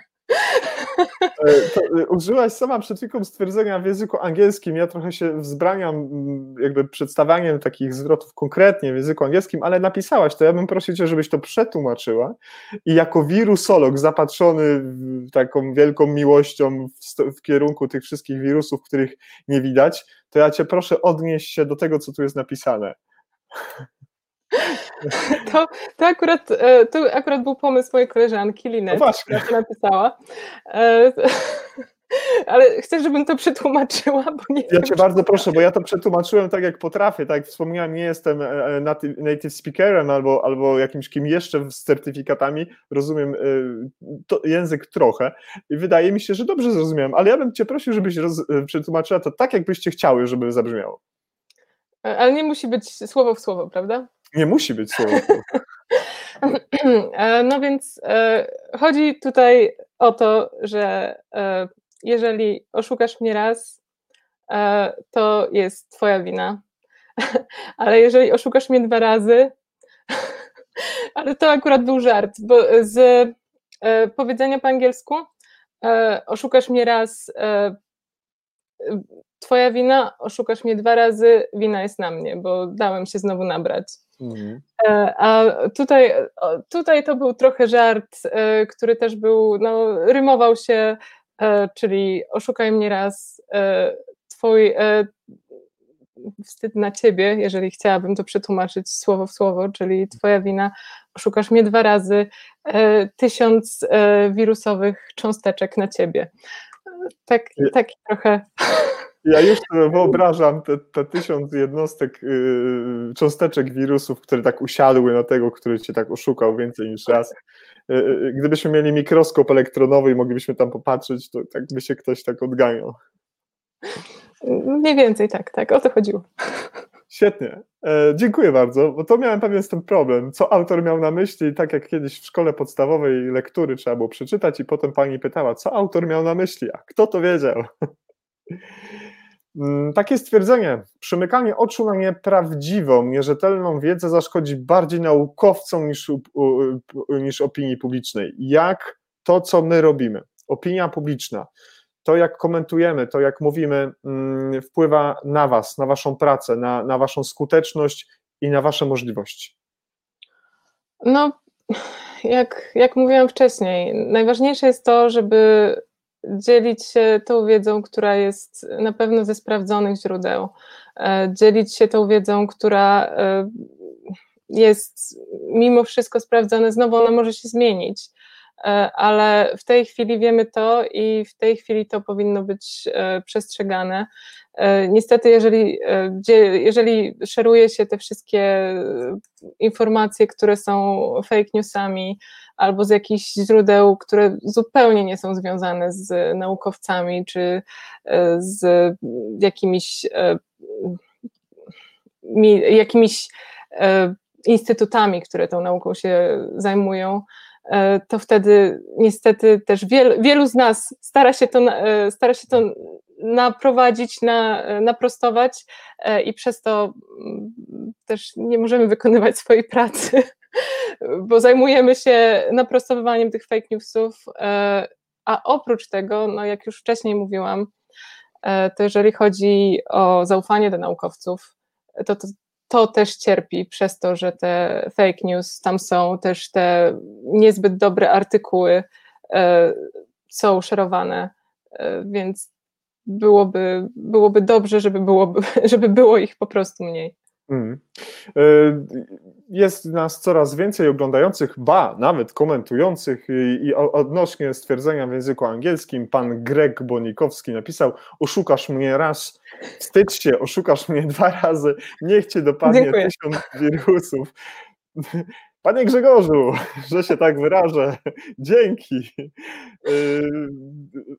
Speaker 1: To e, użyłaś sama przed chwilą stwierdzenia w języku angielskim. Ja trochę się wzbraniam mm, jakby przedstawianiem takich zwrotów konkretnie w języku angielskim, ale napisałaś to. Ja bym prosił Cię, żebyś to przetłumaczyła i jako wirusolog zapatrzony taką wielką miłością w, w kierunku tych wszystkich wirusów, których nie widać, to ja Cię proszę odnieść się do tego, co tu jest napisane.
Speaker 2: To, to, akurat, e, to akurat był pomysł mojej koleżanki Linet, no która to napisała. E, [LAUGHS] ale chcę, żebym to przetłumaczyła, bo nie
Speaker 1: Ja cię bardzo proszę, bo ja to przetłumaczyłem tak, jak potrafię. Tak jak wspomniałem, nie jestem e, native speakerem albo, albo jakimś kim jeszcze z certyfikatami. Rozumiem to, język trochę i wydaje mi się, że dobrze zrozumiałem, ale ja bym cię prosił, żebyś roz, przetłumaczyła to tak, jakbyście chciały, żeby zabrzmiało.
Speaker 2: Ale nie musi być słowo w słowo, prawda?
Speaker 1: Nie musi być słowo. [CLEARS THROAT]
Speaker 2: E, no więc e, chodzi tutaj o to, że e, jeżeli oszukasz mnie raz, to jest twoja wina. [LAUGHS] Ale jeżeli oszukasz mnie dwa razy, [LAUGHS] ale to akurat był żart, bo z powiedzenia po angielsku oszukasz mnie raz, twoja wina, oszukasz mnie dwa razy, wina jest na mnie, bo dałem się znowu nabrać. Mhm. E, a tutaj, tutaj to był trochę żart, e, który też był, no, rymował się, e, czyli oszukaj mnie raz, twój, wstyd na ciebie, jeżeli chciałabym to przetłumaczyć słowo w słowo, czyli twoja wina, oszukasz mnie dwa razy, tysiąc wirusowych cząsteczek na ciebie. Tak, taki trochę
Speaker 1: ja już wyobrażam te, te tysiąc jednostek, yy, cząsteczek wirusów, które tak usiadły na tego, który cię tak oszukał więcej niż raz. Yy, gdybyśmy mieli mikroskop elektronowy i moglibyśmy tam popatrzeć, to tak by się ktoś tak odganiał.
Speaker 2: Mniej więcej tak, tak, o to chodziło.
Speaker 1: Świetnie. E, dziękuję bardzo, bo to miałem pewien tym problem. Co autor miał na myśli, tak jak kiedyś w szkole podstawowej lektury trzeba było przeczytać i potem pani pytała, co autor miał na myśli, a kto to wiedział? Mm, takie stwierdzenie, przymykanie oczu na nieprawdziwą, nierzetelną wiedzę zaszkodzi bardziej naukowcom niż, niż opinii publicznej. Jak to, co my robimy, opinia publiczna, to jak komentujemy, to jak mówimy, mm, wpływa na Was, na Waszą pracę, na, na Waszą skuteczność i na Wasze możliwości?
Speaker 2: No, jak, jak mówiłam wcześniej, najważniejsze jest to, żeby dzielić się tą wiedzą, która jest na pewno ze sprawdzonych źródeł, e, dzielić się tą wiedzą, która e, jest mimo wszystko sprawdzona, znowu ona może się zmienić, e, ale w tej chwili wiemy to i w tej chwili to powinno być przestrzegane. Niestety, jeżeli, jeżeli szeruje się te wszystkie informacje, które są fake newsami, albo z jakichś źródeł, które zupełnie nie są związane z naukowcami czy e, z jakimiś, e, jakimiś e, instytutami, które tą nauką się zajmują, to wtedy niestety też wielu, wielu z nas stara się to, stara się to naprowadzić, na, naprostować i przez to mm, też nie możemy wykonywać swojej pracy [LAUGHS] bo zajmujemy się naprostowywaniem tych fake newsów, e, a oprócz tego, no jak już wcześniej mówiłam, e, to jeżeli chodzi o zaufanie do naukowców, to, to, to też cierpi przez to, że te fake news tam są, też te niezbyt dobre artykuły e, są szerowane, więc byłoby, byłoby dobrze, żeby, byłoby, [LAUGHS] żeby było ich po prostu mniej. Mm.
Speaker 1: Jest nas coraz więcej oglądających, ba, nawet komentujących i, i odnośnie stwierdzenia w języku angielskim pan Greg Bonikowski napisał oszukasz mnie raz, wstydź się, oszukasz mnie dwa razy, niech cię dopadnie Dziękuję. tysiąc wirusów. Panie Grzegorzu, [LAUGHS] że się tak wyrażę, dzięki. Y,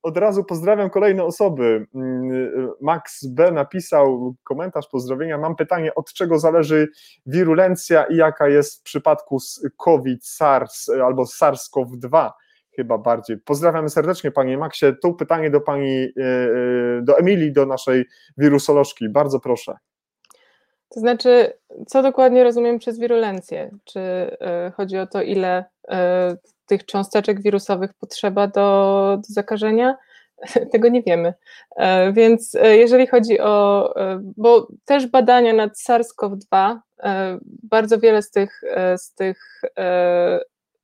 Speaker 1: od razu pozdrawiam kolejne osoby. Y, Max B napisał komentarz pozdrowienia. Mam pytanie, od czego zależy wirulencja i jaka jest w przypadku COVID, SARS albo SARS-CoV-2 chyba bardziej. Pozdrawiamy serdecznie Panie Maxie. Tu pytanie do Pani, y, do Emilii, do naszej wirusolożki. Bardzo proszę.
Speaker 2: To znaczy, co dokładnie rozumiem przez wirulencję? Czy y, chodzi o to, ile y, tych cząsteczek wirusowych potrzeba do, do zakażenia? [LAUGHS] Tego nie wiemy. Y, więc jeżeli chodzi o, bo też badania nad SARS-CoV-2, bardzo wiele z tych, z tych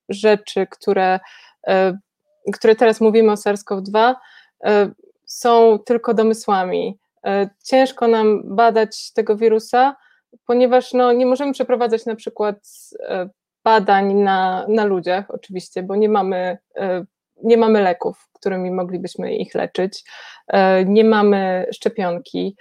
Speaker 2: rzeczy, które, które teraz mówimy o SARS-CoV-2, są tylko domysłami E, ciężko nam badać tego wirusa, ponieważ no, nie możemy przeprowadzać na przykład e, badań na, na ludziach, oczywiście, bo nie mamy, e, nie mamy leków, którymi moglibyśmy ich leczyć, nie mamy szczepionki,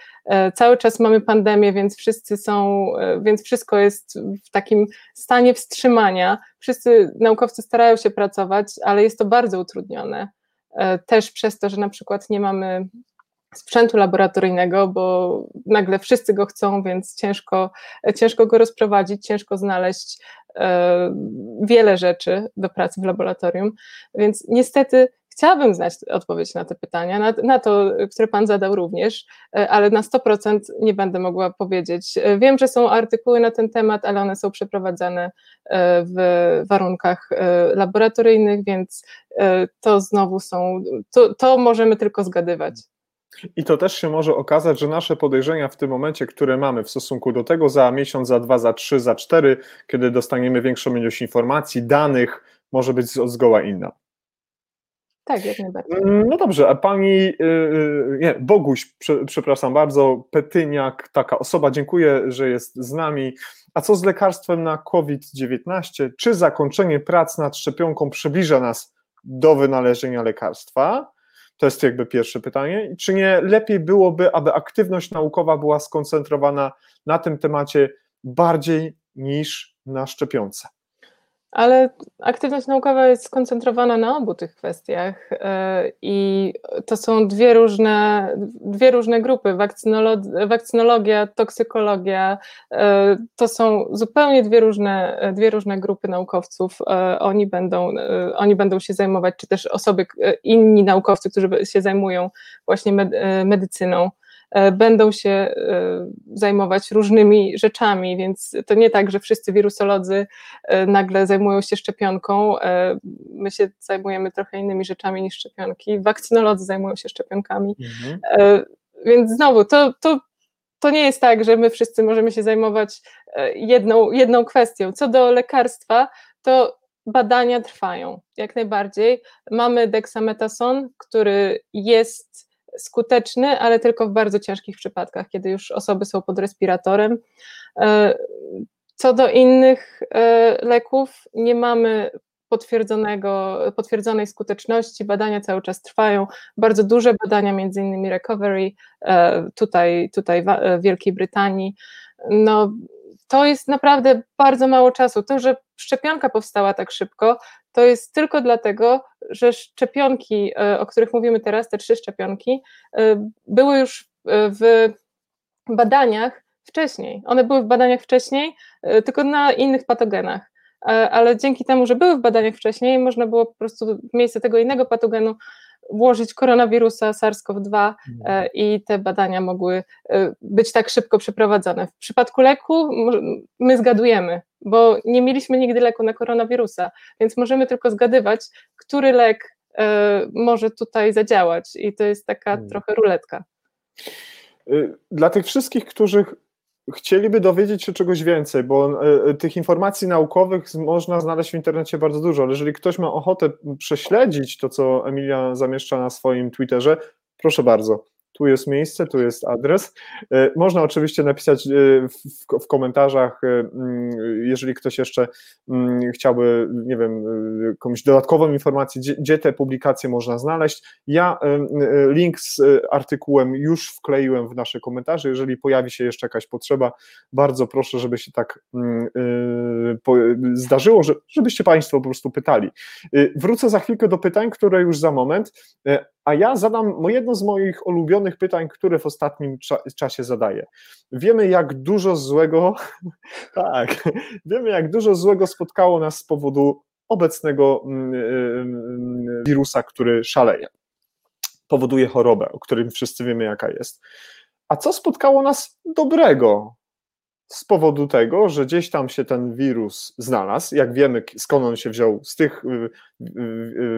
Speaker 2: cały czas mamy pandemię, więc wszyscy są, więc wszystko jest w takim stanie wstrzymania. Wszyscy naukowcy starają się pracować, ale jest to bardzo utrudnione. Też przez to, że na przykład nie mamy sprzętu laboratoryjnego, bo nagle wszyscy go chcą, więc ciężko, ciężko go rozprowadzić, ciężko znaleźć e, wiele rzeczy do pracy w laboratorium. Więc niestety chciałabym znać odpowiedź na te pytania, na, na, to, które Pan zadał również, e, ale na 100% nie będę mogła powiedzieć. E, wiem, że są artykuły na ten temat, ale one są przeprowadzane w warunkach laboratoryjnych, więc to znowu są, to, to możemy tylko zgadywać.
Speaker 1: I to też się może okazać, że nasze podejrzenia w tym momencie, które mamy w stosunku do tego za miesiąc, za dwa, za trzy, za cztery, kiedy dostaniemy większą ilość informacji, danych, może być zgoła inna.
Speaker 2: Tak, jak najbardziej.
Speaker 1: Mm, no dobrze, a pani, nie, Boguś, przepraszam bardzo, Petyniak, taka osoba, dziękuję, że jest z nami. A co z lekarstwem na COVID-19? Czy zakończenie prac nad szczepionką przybliża nas do wynalezienia lekarstwa? To jest jakby pierwsze pytanie. Czy nie lepiej byłoby, aby aktywność naukowa była skoncentrowana na tym temacie bardziej niż na szczepionce?
Speaker 2: Ale aktywność naukowa jest skoncentrowana na obu tych kwestiach e, i to są dwie różne, dwie różne grupy. wakcynologia, toksykologia e, to są zupełnie dwie różne, dwie różne grupy naukowców. E, oni będą, oni będą się zajmować, czy też osoby, inni naukowcy, którzy się zajmują właśnie medycyną będą się e, zajmować różnymi rzeczami, więc to nie tak, że wszyscy wirusolodzy e, nagle zajmują się szczepionką. My się zajmujemy trochę innymi rzeczami niż szczepionki. Wakcynolodzy zajmują się szczepionkami. Mhm. Więc znowu, to, to, to nie jest tak, że my wszyscy możemy się zajmować jedną, jedną kwestią. Co do lekarstwa, to badania trwają jak najbardziej. Mamy dexametason, który jest skuteczny, ale tylko w bardzo ciężkich przypadkach, kiedy już osoby są pod respiratorem. E, co do innych e, leków, nie mamy potwierdzonego, potwierdzonej skuteczności, badania cały czas trwają, bardzo duże badania, między innymi Recovery, e, tutaj, tutaj w Wielkiej Brytanii. No, to jest naprawdę bardzo mało czasu. To, że szczepionka powstała tak szybko, to jest tylko dlatego, że szczepionki, e, o których mówimy teraz, te trzy szczepionki, e, były już e, w badaniach wcześniej. One były w badaniach wcześniej, tylko na innych patogenach. Ale dzięki temu, że były w badaniach wcześniej, można było po prostu w miejsce tego innego patogenu włożyć koronawirusa SARS-CoV-2 mhm. i te badania mogły być tak szybko przeprowadzone. W przypadku leku my zgadujemy, bo nie mieliśmy nigdy leku na koronawirusa, więc możemy tylko zgadywać, który lek e, może tutaj zadziałać i to jest taka hmm. trochę ruletka.
Speaker 1: Y, dla tych wszystkich, którzy chcieliby dowiedzieć się czegoś więcej, bo e, tych informacji naukowych można znaleźć w internecie bardzo dużo, ale jeżeli ktoś ma ochotę prześledzić to, co Emilia zamieszcza na swoim Twitterze, proszę bardzo tu jest miejsce, tu jest adres. E, można oczywiście napisać e, w, komentarzach, e, mm, jeżeli ktoś jeszcze mm, chciałby, nie wiem, jakąś dodatkową informację, gdzie, gdzie te publikacje można znaleźć. Ja link z artykułem już wkleiłem w nasze komentarze. Jeżeli pojawi się jeszcze jakaś potrzeba, bardzo proszę, żeby się tak mm, zdarzyło, żebyście Państwo po prostu pytali. Wrócę za chwilkę do pytań, które już za moment, a ja zadam jedno z moich ulubionych pytań, które w ostatnim cza czasie zadaję. Wiemy, jak dużo złego, [LAUGHS] tak, wiemy, jak dużo złego spotkało nas z powodu obecnego mm, y, y, wirusa, który szaleje. Powoduje chorobę, o którym wszyscy wiemy, jaka jest. A co spotkało nas dobrego z powodu tego, że gdzieś tam się ten wirus znalazł. Jak wiemy, skąd on się wziął z tych y,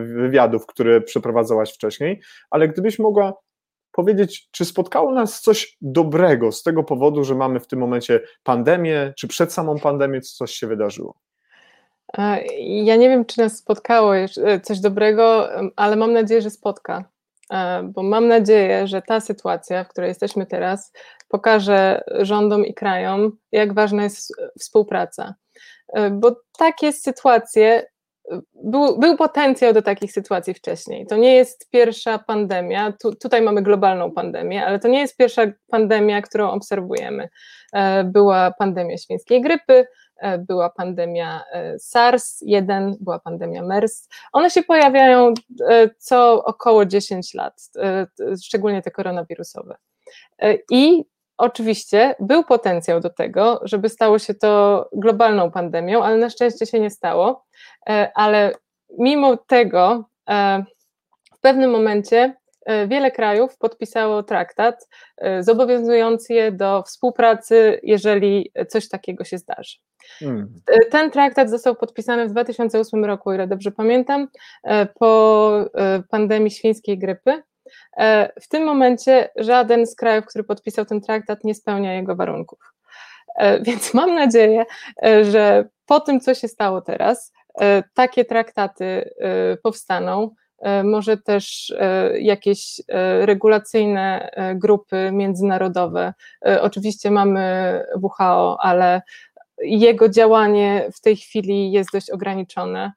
Speaker 1: wywiadów, które przeprowadzałaś wcześniej, ale gdybyś mogła powiedzieć, czy spotkało nas coś dobrego z tego powodu, że mamy w tym momencie pandemię, czy przed samą pandemią coś się wydarzyło?
Speaker 2: Ja nie wiem, czy nas spotkało coś dobrego, ale mam nadzieję, że spotka. E, bo mam nadzieję, że ta sytuacja, w której jesteśmy teraz, pokaże rządom i krajom, jak ważna jest współpraca. E, bo takie sytuacje, był, był potencjał do takich sytuacji wcześniej. To nie jest pierwsza pandemia, tu, tutaj mamy globalną pandemię, ale to nie jest pierwsza pandemia, którą obserwujemy. E, była pandemia świńskiej grypy, E, była pandemia e, SARS-1, była pandemia MERS. One się pojawiają e, co około 10 lat, szczególnie te koronawirusowe. I oczywiście był potencjał do tego, żeby stało się to globalną pandemią, ale na szczęście się nie stało. Ale mimo tego w pewnym momencie E, wiele krajów podpisało traktat e, zobowiązujący je do współpracy, jeżeli coś takiego się zdarzy. Hmm. E, ten traktat został podpisany w 2008 roku, ile dobrze pamiętam, po pandemii świńskiej grypy. W tym momencie żaden z krajów, który podpisał ten traktat, nie spełnia jego warunków. Więc [LAUGHS] mam nadzieję, że po tym, co się stało teraz, takie traktaty powstaną, może też jakieś regulacyjne grupy międzynarodowe. Oczywiście mamy WHO, ale jego działanie w tej chwili jest dość ograniczone.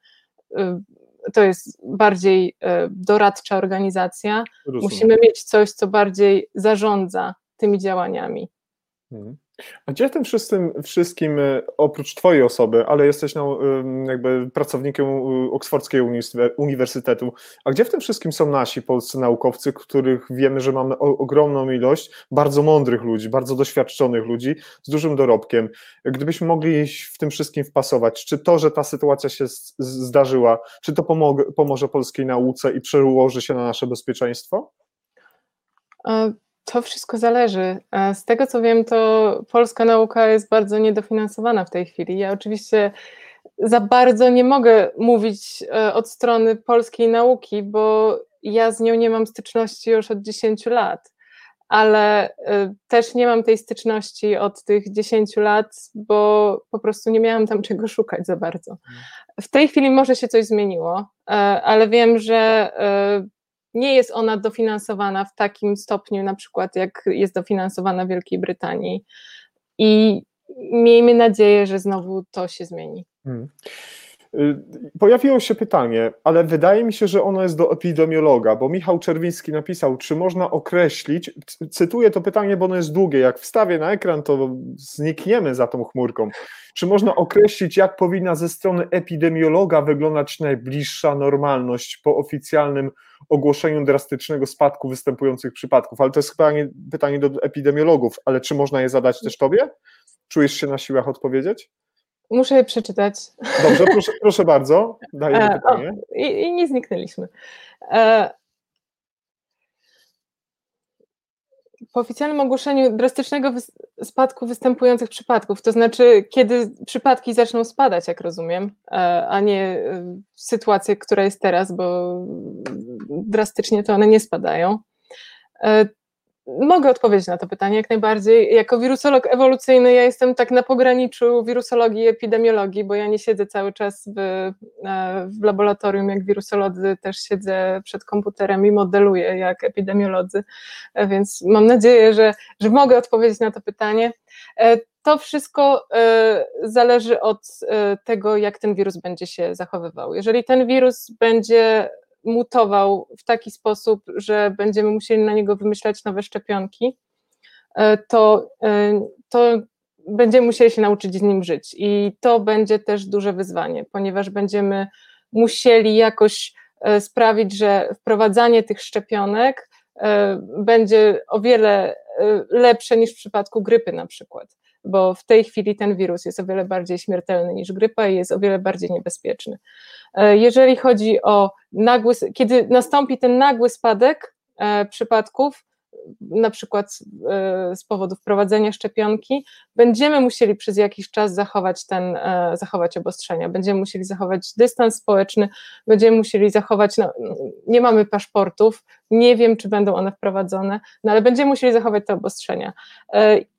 Speaker 2: To jest bardziej doradcza organizacja. Rozumiem. Musimy mieć coś, co bardziej zarządza tymi działaniami.
Speaker 1: Mhm. A gdzie w tym wszystkim, wszystkim e, oprócz Twojej osoby, ale jesteś no, jakby pracownikiem Oksfordzkiego Uniwersytetu, a gdzie w tym wszystkim są nasi polscy naukowcy, których wiemy, że mamy ogromną ilość bardzo mądrych ludzi, bardzo doświadczonych ludzi z dużym dorobkiem? Gdybyśmy mogli w tym wszystkim wpasować, czy to, że ta sytuacja się zdarzyła, czy to pomoże, pomoże polskiej nauce i przełoży się na nasze bezpieczeństwo?
Speaker 2: E, to wszystko zależy. E, z tego co wiem, to polska nauka jest bardzo niedofinansowana w tej chwili. Ja oczywiście za bardzo nie mogę mówić e, od strony polskiej nauki, bo ja z nią nie mam styczności już od 10 lat, ale e, też nie mam tej styczności od tych 10 lat, bo po prostu nie miałam tam [LAUGHS] czego szukać za bardzo. W tej chwili może się coś zmieniło, ale wiem, że nie jest ona dofinansowana w takim stopniu, na przykład jak jest dofinansowana w Wielkiej Brytanii. I miejmy nadzieję, że znowu to się zmieni. Hmm.
Speaker 1: Y, pojawiło się pytanie, ale wydaje mi się, że ono jest do epidemiologa, bo Michał Czerwiński napisał, czy można określić, cytuję to pytanie, bo ono jest długie, jak wstawię na ekran, to znikniemy za tą chmurką. Czy można określić, jak powinna ze strony epidemiologa wyglądać najbliższa normalność po oficjalnym ogłoszeniu drastycznego spadku występujących przypadków? Ale to jest chyba nie, pytanie do epidemiologów, ale czy można je zadać też tobie? Czujesz się na siłach odpowiedzieć?
Speaker 2: Muszę je przeczytać.
Speaker 1: Dobrze, proszę, proszę bardzo. Daję e, pytanie.
Speaker 2: O, i, i, nie zniknęliśmy. E, po oficjalnym ogłoszeniu drastycznego spadku występujących przypadków, to znaczy kiedy przypadki zaczną spadać, jak rozumiem, e, a nie e, sytuacje, która jest teraz, bo drastycznie to one nie spadają. E, mogę odpowiedzieć na to pytanie jak najbardziej. Jako wirusolog ewolucyjny ja jestem tak na pograniczu wirusologii i epidemiologii, bo ja nie siedzę cały czas w, w laboratorium jak wirusolodzy, też siedzę przed komputerem i modeluję jak epidemiolodzy, więc mam nadzieję, że, że mogę odpowiedzieć na to pytanie. E, to wszystko e, zależy od e, tego, jak ten wirus będzie się zachowywał. Jeżeli ten wirus będzie mutował w taki sposób, że będziemy musieli na niego wymyślać nowe szczepionki, e, to, e, to będziemy musieli się nauczyć z nim żyć. I to będzie też duże wyzwanie, ponieważ będziemy musieli jakoś e, sprawić, że wprowadzanie tych szczepionek będzie o wiele lepsze niż w przypadku grypy na przykład bo w tej chwili ten wirus jest o wiele bardziej śmiertelny niż grypa i jest o wiele bardziej niebezpieczny. E, jeżeli chodzi o nagły, kiedy nastąpi ten nagły spadek e, przypadków, na przykład e, z powodu wprowadzenia szczepionki, będziemy musieli przez jakiś czas zachować ten, zachować obostrzenia, będziemy musieli zachować dystans społeczny, będziemy musieli zachować, no, nie mamy paszportów, nie wiem, czy będą one wprowadzone, no ale będziemy musieli zachować te obostrzenia.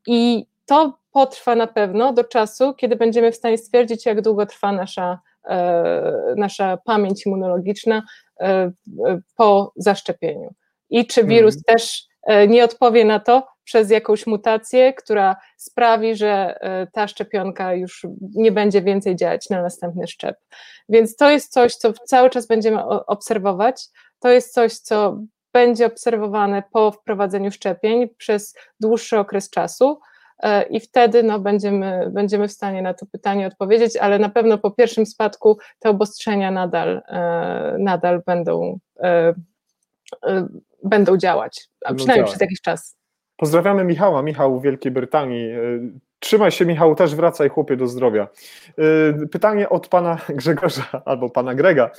Speaker 2: I to potrwa na pewno do czasu, kiedy będziemy w stanie stwierdzić, jak długo trwa nasza, e, nasza pamięć immunologiczna e, po zaszczepieniu. I czy wirus mhm. też e, nie odpowie na to przez jakąś mutację, która sprawi, że ta szczepionka już nie będzie więcej działać na następny szczep. Więc to jest coś, co cały czas będziemy obserwować. To jest coś, co będzie obserwowane po wprowadzeniu szczepień przez dłuższy okres czasu. E, i wtedy no, będziemy, będziemy w stanie na to pytanie odpowiedzieć, ale na pewno po pierwszym spadku te obostrzenia nadal, e, nadal będą, e, będą działać, a przynajmniej przez jakiś czas.
Speaker 1: Pozdrawiamy Michała, Michał w Wielkiej Brytanii. Trzymaj się, Michał, też wracaj, chłopie, do zdrowia. Pytanie od pana [LAUGHS] Grzegorza albo pana Grega.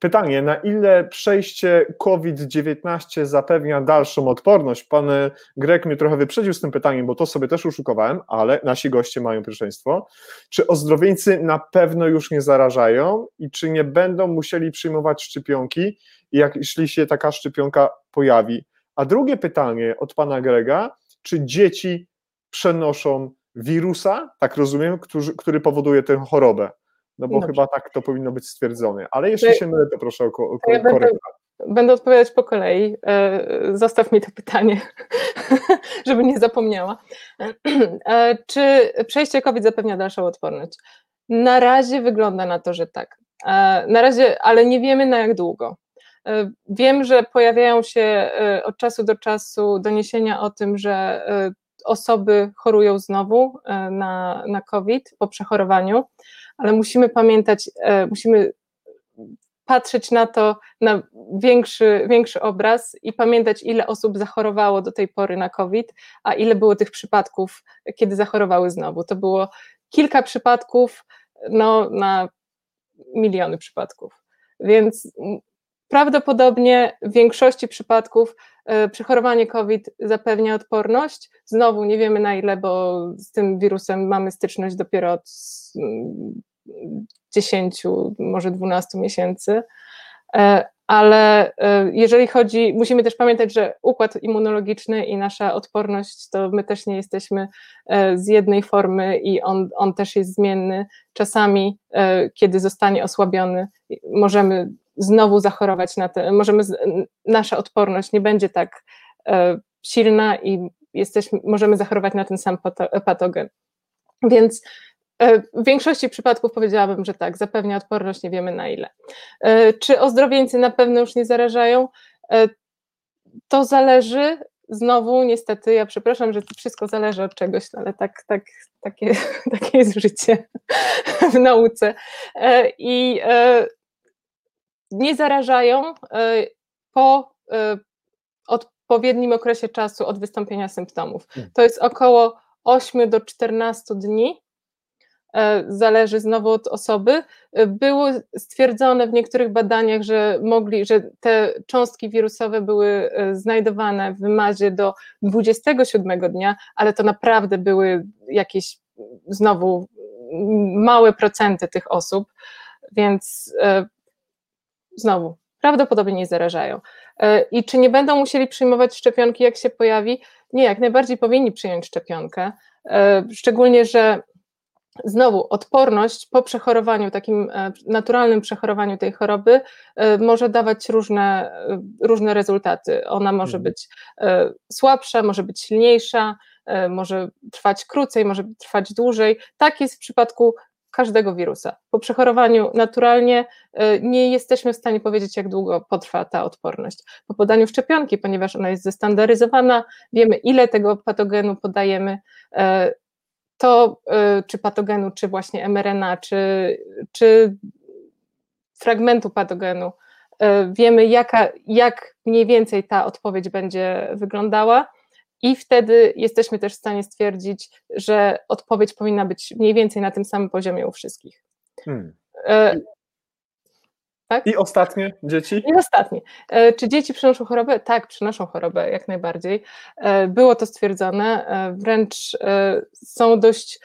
Speaker 1: Pytanie, na ile przejście COVID-19 zapewnia dalszą odporność? Pan Greg mnie trochę wyprzedził z tym pytaniem, bo to sobie też uszukowałem, ale nasi goście mają pierwszeństwo. Czy ozdrowieńcy na pewno już nie zarażają i czy nie będą musieli przyjmować szczepionki, jak, jeśli się taka szczepionka pojawi? A drugie pytanie od pana Grega, czy dzieci przenoszą wirusa, tak rozumiem, który, który powoduje tę chorobę? No bo Dobrze. chyba tak to powinno być stwierdzone. Ale jeśli się mylę, to proszę o, o, o ja
Speaker 2: będę, Będę odpowiadać po kolei. Zostaw mi to pytanie, [LAUGHS] żeby nie zapomniała. Czy przejście COVID zapewnia dalszą odporność? Na razie wygląda na to, że tak. Na razie, ale nie wiemy na jak długo. Wiem, że pojawiają się od czasu do czasu doniesienia o tym, że osoby chorują znowu na, na COVID po przechorowaniu, ale musimy pamiętać, musimy patrzeć na to, na większy, większy obraz i pamiętać, ile osób zachorowało do tej pory na COVID, a ile było tych przypadków, kiedy zachorowały znowu. To było kilka przypadków no, na miliony przypadków. Więc prawdopodobnie w większości przypadków e, przechorowanie COVID zapewnia odporność. Znowu nie wiemy na ile, bo z tym wirusem mamy styczność dopiero od 10, może 12 miesięcy. E, ale e, jeżeli chodzi, musimy też pamiętać, że układ immunologiczny i nasza odporność, to my też nie jesteśmy z jednej formy i on, on też jest zmienny. Czasami, kiedy zostanie osłabiony, możemy znowu zachorować na to, możemy, nasza odporność nie będzie tak silna i jesteśmy, możemy zachorować na ten sam patogen. Więc E, w większości przypadków powiedziałabym, że tak, zapewnia odporność, nie wiemy na ile. E, czy ozdrowieńcy na pewno już nie zarażają? E, to zależy. Znowu, niestety, ja przepraszam, że to wszystko zależy od czegoś, ale tak, tak, takie, [LAUGHS] takie jest życie w nauce. I nie zarażają po odpowiednim okresie czasu od wystąpienia symptomów. Hmm. To jest około 8 do 14 dni E, zależy znowu od osoby. E, było stwierdzone w niektórych badaniach, że mogli, że te cząstki wirusowe były e, znajdowane w wymazie do 27 dnia, ale to naprawdę były jakieś znowu małe procenty tych osób, więc znowu prawdopodobnie nie zarażają. I czy nie będą musieli przyjmować szczepionki, jak się pojawi? Nie, jak najbardziej powinni przyjąć szczepionkę. Szczególnie, że Znowu, odporność po przechorowaniu, takim e, naturalnym przechorowaniu tej choroby e, może dawać różne, e, różne rezultaty. Ona może mhm. być słabsza, może być silniejsza, może trwać krócej, może trwać dłużej. Tak jest w przypadku każdego wirusa. Po przechorowaniu naturalnie nie jesteśmy w stanie powiedzieć, jak długo potrwa ta odporność. Po podaniu szczepionki, ponieważ ona jest zestandaryzowana, wiemy, ile tego patogenu podajemy, to y, czy patogenu, czy właśnie mRNA, czy, czy fragmentu patogenu, y, wiemy jaka, jak mniej więcej ta odpowiedź będzie wyglądała i wtedy jesteśmy też w stanie stwierdzić, że odpowiedź powinna być mniej więcej na tym samym poziomie u wszystkich. Hmm. Y,
Speaker 1: tak? I ostatnie dzieci?
Speaker 2: I ostatnie. E, czy dzieci przynoszą chorobę? Tak, przynoszą chorobę, jak najbardziej. E, było to stwierdzone, e, wręcz są dość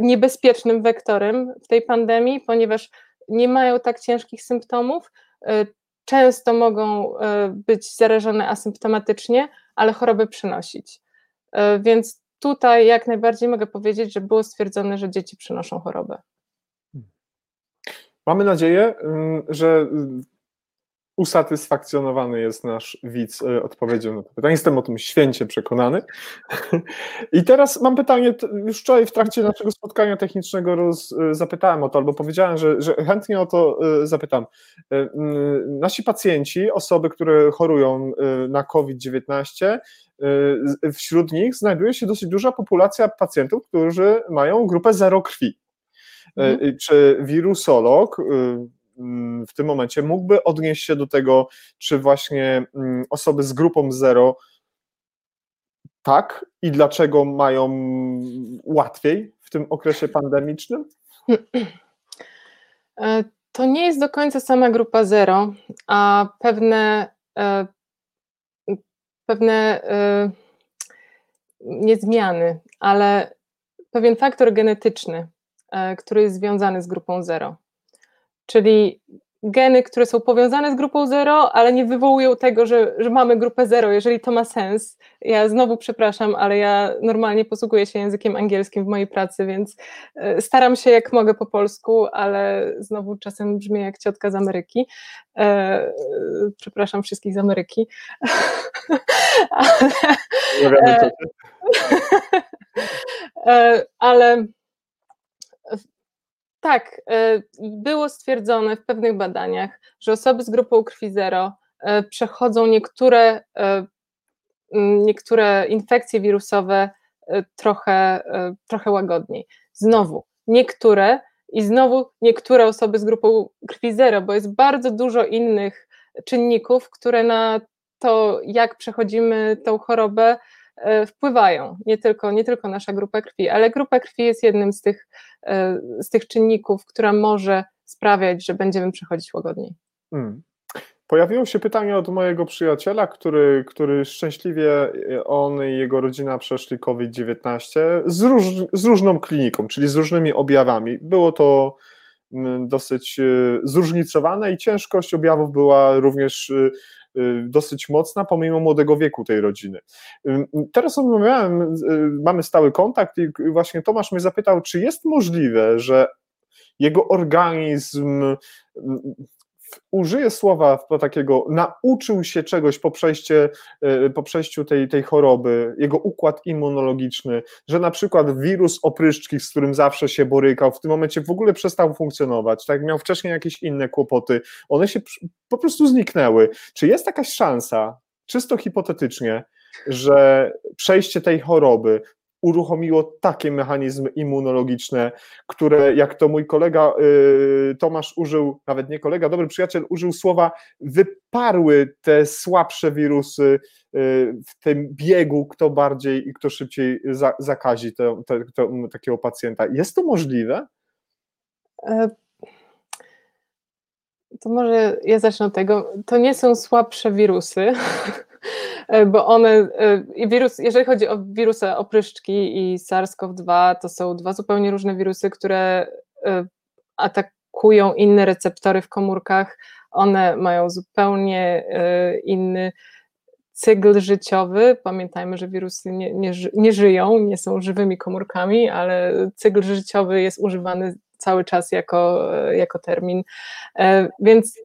Speaker 2: niebezpiecznym wektorem w tej pandemii, ponieważ nie mają tak ciężkich symptomów, często mogą być zarażone asymptomatycznie, ale chorobę przynosić. Więc tutaj jak najbardziej mogę powiedzieć, że było stwierdzone, że dzieci przynoszą chorobę.
Speaker 1: Mamy nadzieję, że usatysfakcjonowany jest nasz widz e, odpowiedzią na to pytanie. Jestem o tym święcie przekonany. [LAUGHS] I teraz mam pytanie, już wczoraj w trakcie naszego spotkania technicznego roz, e, zapytałem o to, albo powiedziałem, że, że chętnie o to e, zapytam. Nasi pacjenci, osoby, które chorują na COVID-19, wśród nich znajduje się dosyć duża populacja pacjentów, którzy mają grupę zero krwi. Mhm. Czy wirusolog w tym momencie mógłby odnieść się do tego, czy właśnie mm, osoby z grupą zero tak i dlaczego mają łatwiej w tym okresie pandemicznym?
Speaker 2: E, to nie jest do końca sama grupa zero, a pewne, e, pewne e, nie zmiany, ale pewien faktor genetyczny, który jest związany z grupą zero. Czyli geny, które są powiązane z grupą zero, ale nie wywołują tego, że, że mamy grupę zero, jeżeli to ma sens. Ja znowu przepraszam, ale ja normalnie posługuję się językiem angielskim w mojej pracy, więc e, staram się jak mogę po polsku, ale znowu czasem brzmię jak ciotka z Ameryki. E, przepraszam wszystkich z Ameryki. [LAUGHS] ale, e, ale tak, e, było stwierdzone w pewnych badaniach, że osoby z grupą krwi zero e, przechodzą niektóre, e, niektóre infekcje wirusowe trochę, trochę łagodniej. Znowu, niektóre i znowu niektóre osoby z grupą krwi zero, bo jest bardzo dużo innych czynników, które na to, jak przechodzimy tą chorobę, wpływają, nie tylko, nie tylko nasza grupa krwi, ale grupa krwi jest jednym z tych, z tych czynników, która może sprawiać, że będziemy przechodzić łagodniej. Hmm.
Speaker 1: Pojawiło się pytanie od mojego przyjaciela, który, który szczęśliwie e, on i jego rodzina przeszli COVID-19 z, róż, z różną kliniką, czyli z różnymi objawami. Było to mm, dosyć zróżnicowane i ciężkość objawów była również dosyć mocna, pomimo młodego wieku tej rodziny. Y, teraz rozmawiałem, y, mamy stały kontakt i właśnie Tomasz mnie zapytał, czy jest możliwe, że jego organizm użyję słowa takiego, nauczył się czegoś po, przejście, e, po przejściu tej, tej choroby, jego układ immunologiczny, że na przykład wirus opryszczki, z którym zawsze się borykał, w tym momencie w ogóle przestał funkcjonować, tak, miał wcześniej jakieś inne kłopoty, one się po prostu zniknęły. Czy jest jakaś szansa, czysto hipotetycznie, że przejście tej choroby uruchomiło takie mechanizmy immunologiczne, które, jak to mój kolega y, Tomasz użył, nawet nie kolega, dobry przyjaciel, użył słowa, wyparły te słabsze wirusy y, w tym biegu, kto bardziej i kto szybciej za, zakazi takiego pacjenta. Jest to możliwe? E,
Speaker 2: to może ja zacznę od tego. To nie są słabsze wirusy, [LAUGHS] bo one, e, wirus, jeżeli chodzi o wirusy opryszczki i SARS-CoV-2, to są dwa zupełnie różne wirusy, które e, atakują inne receptory w komórkach. One mają zupełnie inny cykl życiowy. Pamiętajmy, że wirusy nie, nie, nie żyją, nie są żywymi komórkami, ale cykl życiowy jest używany cały czas jako, jako termin. Więc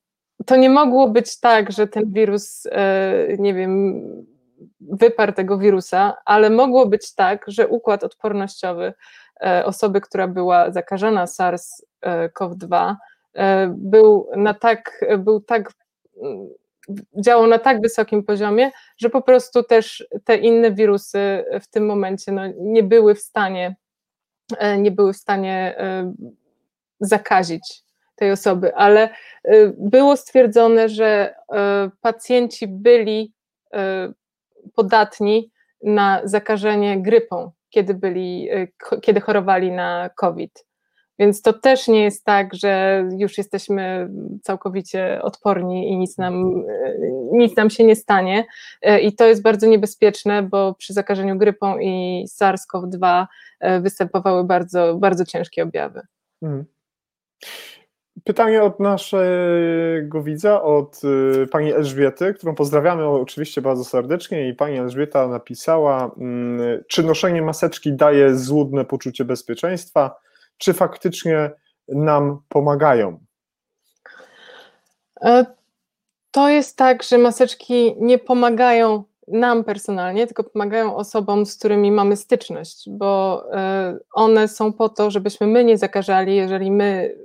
Speaker 2: to nie mogło być tak, że ten wirus, e, nie wiem, wyparł tego wirusa, ale mogło być tak, że układ odpornościowy e, osoby, która była zakażona SARS-CoV-2 e, był na tak, był tak działał na tak wysokim poziomie, że po prostu też te inne wirusy w tym momencie no, nie były w stanie nie były w stanie zakazić tej osoby, ale y, było stwierdzone, że y, pacjenci byli y, podatni na zakażenie grypą, kiedy, byli, kiedy chorowali na COVID. Więc to też nie jest tak, że już jesteśmy całkowicie odporni i nic nam, nic nam się nie stanie. I to jest bardzo niebezpieczne, bo przy zakażeniu grypą i SARS-CoV-2 występowały bardzo, bardzo ciężkie objawy. Hmm.
Speaker 1: Pytanie od naszego widza, od y, pani Elżbiety, którą pozdrawiamy oczywiście bardzo serdecznie i pani Elżbieta napisała, mm, czy noszenie maseczki daje złudne poczucie bezpieczeństwa, czy faktycznie nam pomagają?
Speaker 2: E, to jest tak, że maseczki nie pomagają nam personalnie, tylko pomagają osobom, z którymi mamy styczność, bo e, one są po to, żebyśmy my nie zakażali, jeżeli my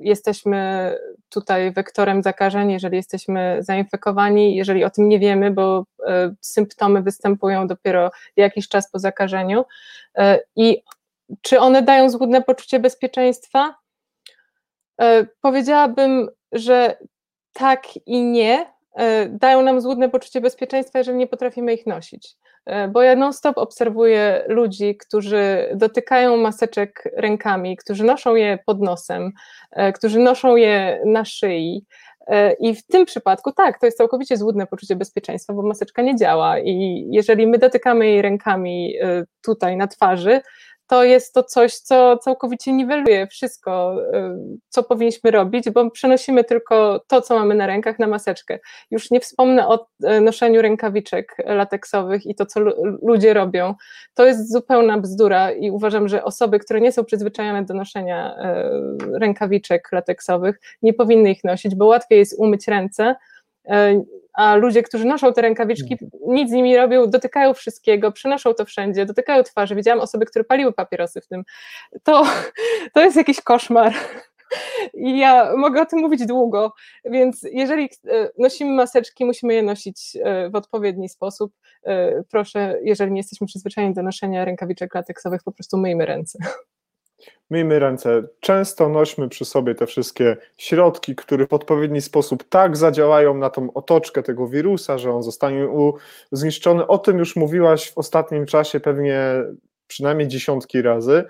Speaker 2: jesteśmy tutaj wektorem zakażeń, jeżeli jesteśmy zainfekowani, jeżeli o tym nie wiemy, bo e, symptomy występują dopiero jakiś czas po zakażeniu. E, I czy one dają złudne poczucie bezpieczeństwa? E, powiedziałabym, że tak i nie. Dają nam złudne poczucie bezpieczeństwa, jeżeli nie potrafimy ich nosić. E, bo ja non-stop obserwuję ludzi, którzy dotykają maseczek rękami, którzy noszą je pod nosem, e, którzy noszą je na szyi. E, I w tym przypadku tak, to jest całkowicie złudne poczucie bezpieczeństwa, bo maseczka nie działa i jeżeli my dotykamy jej rękami tutaj na twarzy, to jest to coś, co całkowicie niweluje wszystko, co powinniśmy robić, bo przenosimy tylko to, co mamy na rękach, na maseczkę. Już nie wspomnę o noszeniu rękawiczek lateksowych i to, co ludzie robią. To jest zupełna bzdura i uważam, że osoby, które nie są przyzwyczajone do noszenia rękawiczek lateksowych, nie powinny ich nosić, bo łatwiej jest umyć ręce, a ludzie, którzy noszą te rękawiczki, mm. nic z nimi robią, dotykają wszystkiego, przynoszą to wszędzie, dotykają twarzy. Widziałam osoby, które paliły papierosy w tym. To, [LAUGHS] to jest jakiś koszmar. [LAUGHS] I ja mogę o tym mówić długo, więc jeżeli e, nosimy maseczki, musimy je nosić e, w odpowiedni sposób. Proszę, jeżeli nie jesteśmy przyzwyczajeni do noszenia rękawiczek lateksowych, po prostu myjmy ręce. [LAUGHS]
Speaker 1: Myjmy ręce. Często nośmy przy sobie te wszystkie środki, które w odpowiedni sposób tak zadziałają na tą otoczkę tego wirusa, że on zostanie zniszczony. O tym już mówiłaś w ostatnim czasie pewnie przynajmniej dziesiątki razy.